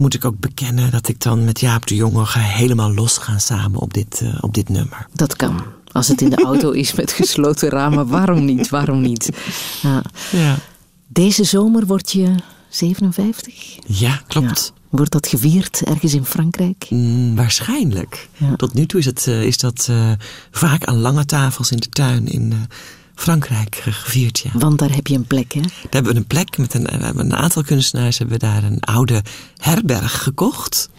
moet ik ook bekennen dat ik dan met Jaap de Jonge ga helemaal losgaan samen op dit, eh, op dit nummer. Dat kan. Als het in de auto is met gesloten ramen, waarom niet? Waarom niet? Ja. Ja, Deze zomer word je 57. ja klopt. Ja. Wordt dat gevierd ergens in Frankrijk? Mm, waarschijnlijk. Ja. Tot nu toe is, het, eh, is dat eh, vaak aan lange tafels in de tuin in Frankrijk gevierd. Ja. Want daar heb je een plek, hè? Daar hebben we een plek met een, we hebben een aantal kunstenaars hebben daar een oude herberg gekocht.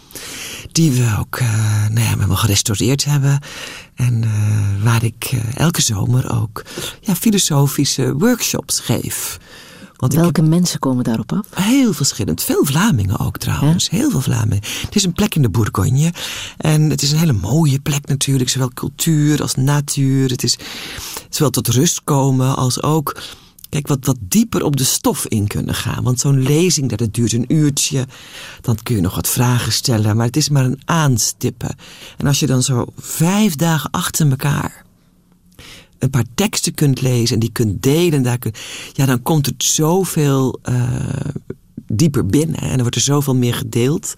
Die we ook eh, nou ja, helemaal gerestaureerd hebben. En eh, waar ik eh, elke zomer ook ja, filosofische workshops geef. Want Welke mensen komen daarop af? Heel verschillend. Veel Vlamingen ook trouwens. Heel veel Vlamingen. Het is een plek in de Bourgogne. En het is een hele mooie plek natuurlijk. Zowel cultuur als natuur. Het is zowel tot rust komen als ook... Kijk, wat, wat dieper op de stof in kunnen gaan. Want zo'n lezing, dat het duurt een uurtje. Dan kun je nog wat vragen stellen. Maar het is maar een aanstippen. En als je dan zo vijf dagen achter elkaar een paar teksten kunt lezen en die kunt delen, daar kun, ja, dan komt het zoveel uh, dieper binnen en er wordt er zoveel meer gedeeld.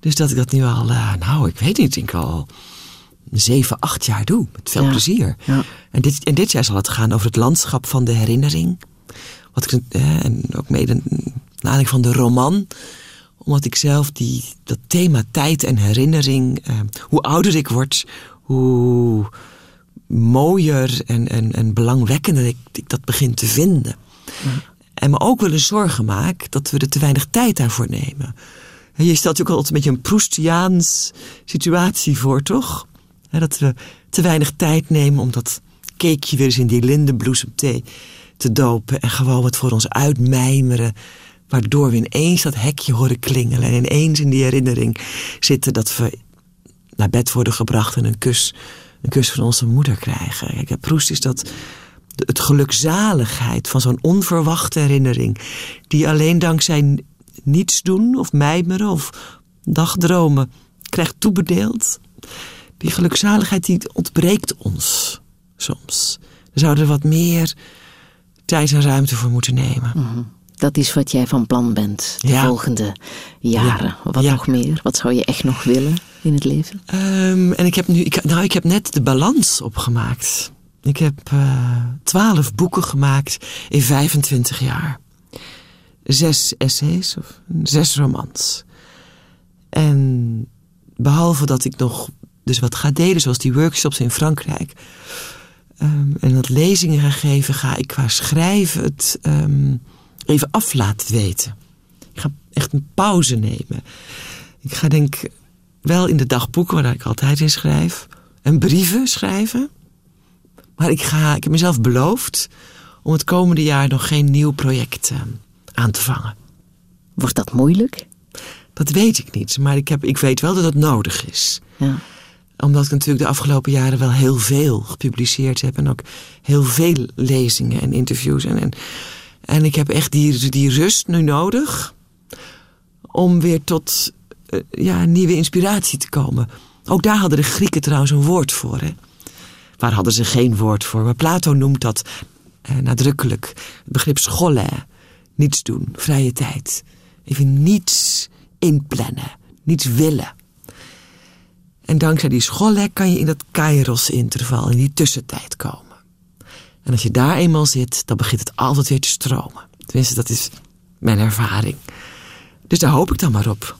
Dus dat ik dat nu al, uh, nou, ik weet niet, ik al zeven, acht jaar doe. Met veel Ja. plezier. Ja. En, dit, en dit jaar zal het gaan over het landschap van de herinnering. Wat ik, eh, en ook mede naar aanleiding van de roman. Omdat ik zelf die, dat thema tijd en herinnering. eh, hoe ouder ik word, hoe mooier en, en, en belangwekkender ik, ik dat begin te vinden. En me ook wel eens zorgen maak dat we er te weinig tijd daarvoor nemen. En je stelt je ook altijd een beetje een Proustiaans situatie voor, toch? Dat we te weinig tijd nemen om dat cakeje weer eens in die lindenbloesemthee te dopen. En gewoon wat voor ons uitmijmeren. Waardoor we ineens dat hekje horen klingelen. En ineens in die herinnering zitten dat we naar bed worden gebracht en een kus, een kus van onze moeder krijgen. Kijk, Proest is dat de- het gelukzaligheid van zo'n onverwachte herinnering. Die alleen dankzij niets doen of mijmeren of dagdromen krijgt toebedeeld. Die gelukzaligheid die ontbreekt ons soms. We zouden er wat meer tijd en ruimte voor moeten nemen. Dat is wat jij van plan bent de Ja. volgende jaren. Wat Ja. nog meer? Wat zou je echt nog willen in het leven? Ehm, en ik heb nu, ik, nou, ik heb net de balans opgemaakt. Ik heb eh, twaalf boeken gemaakt in 25 jaar. Zes essays of zes romans. En behalve dat ik nog dus wat ga delen, zoals die workshops in Frankrijk. ehm, en dat lezingen ga geven, ga ik qua schrijven het ehm, even af laten weten. Ik ga echt een pauze nemen. Ik ga denk wel in de dagboeken, waar ik altijd in schrijf, en brieven schrijven. Maar ik, ga, ik heb mezelf beloofd om het komende jaar nog geen nieuw project eh, aan te vangen. Wordt dat moeilijk? Dat weet ik niet, maar ik, heb, ik weet wel dat het nodig is. Ja. Omdat ik natuurlijk de afgelopen jaren wel heel veel gepubliceerd heb. En ook heel veel lezingen en interviews. En, en, en ik heb echt die, die rust nu nodig. Om weer tot ja, nieuwe inspiratie te komen. Ook daar hadden de Grieken trouwens een woord voor. Hè? Waar hadden ze geen woord voor? Maar Plato noemt dat eh, nadrukkelijk. Het begrip scholle. Niets doen, vrije tijd. Even niets inplannen, niets willen. En dankzij die schollek kan je in dat kairos-interval, in die tussentijd komen. En als je daar eenmaal zit, dan begint het altijd weer te stromen. Tenminste, dat is mijn ervaring. Dus daar hoop ik dan maar op.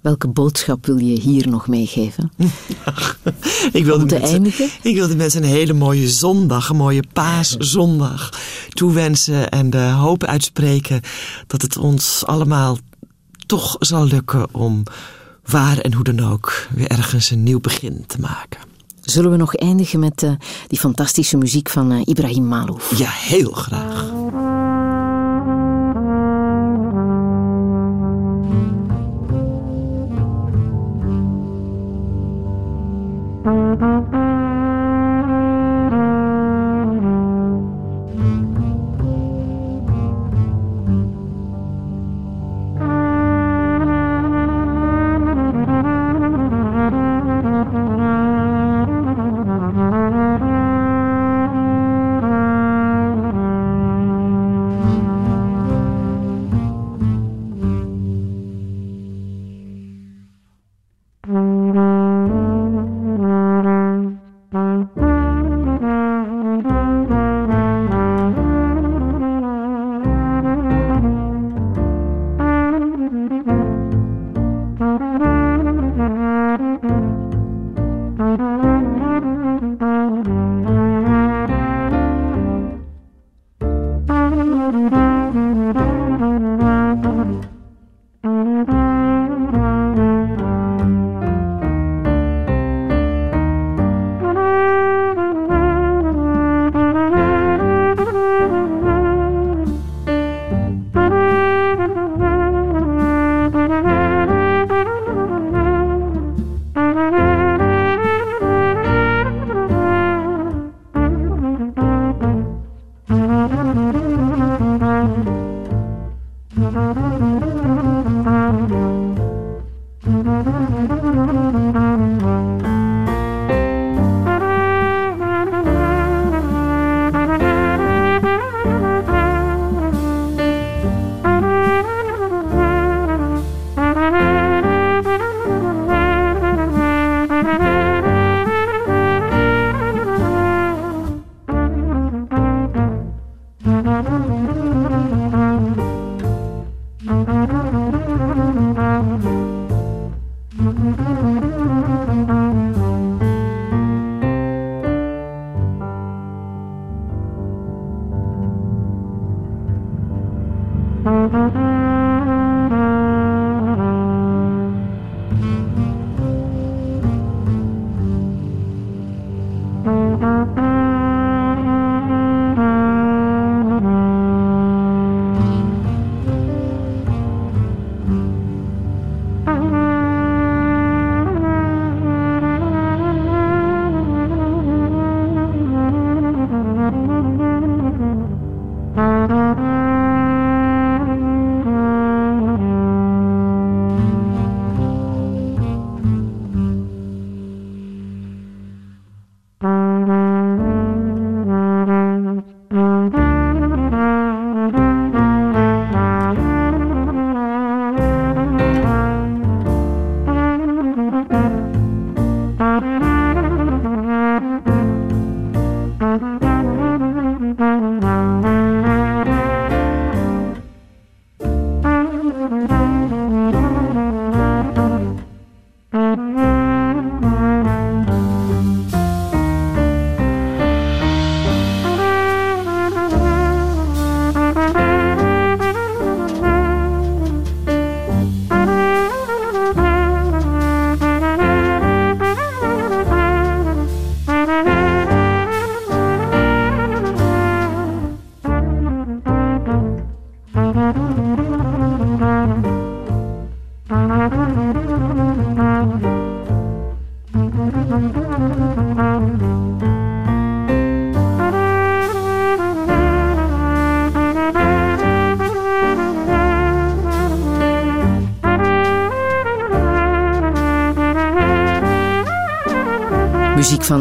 Welke boodschap wil je hier nog meegeven? Ik wil, Om te mensen, eindigen? ik wil de mensen een hele mooie zondag, een mooie paaszondag toewensen. En de hoop uitspreken dat het ons allemaal toch zal lukken om waar en hoe dan ook weer ergens een nieuw begin te maken. Zullen we nog eindigen met eh, die fantastische muziek van eh, Ibrahim Malouf? Ja, heel graag.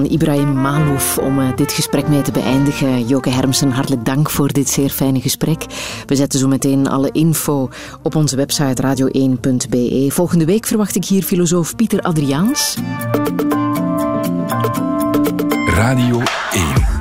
Ibrahim Malouf om uh, dit gesprek mee te beëindigen. Joke Hermsen, hartelijk dank voor dit zeer fijne gesprek. We zetten zo meteen alle info op onze website radio1.be. Volgende week verwacht ik hier filosoof Pieter Adriaans. Radio 1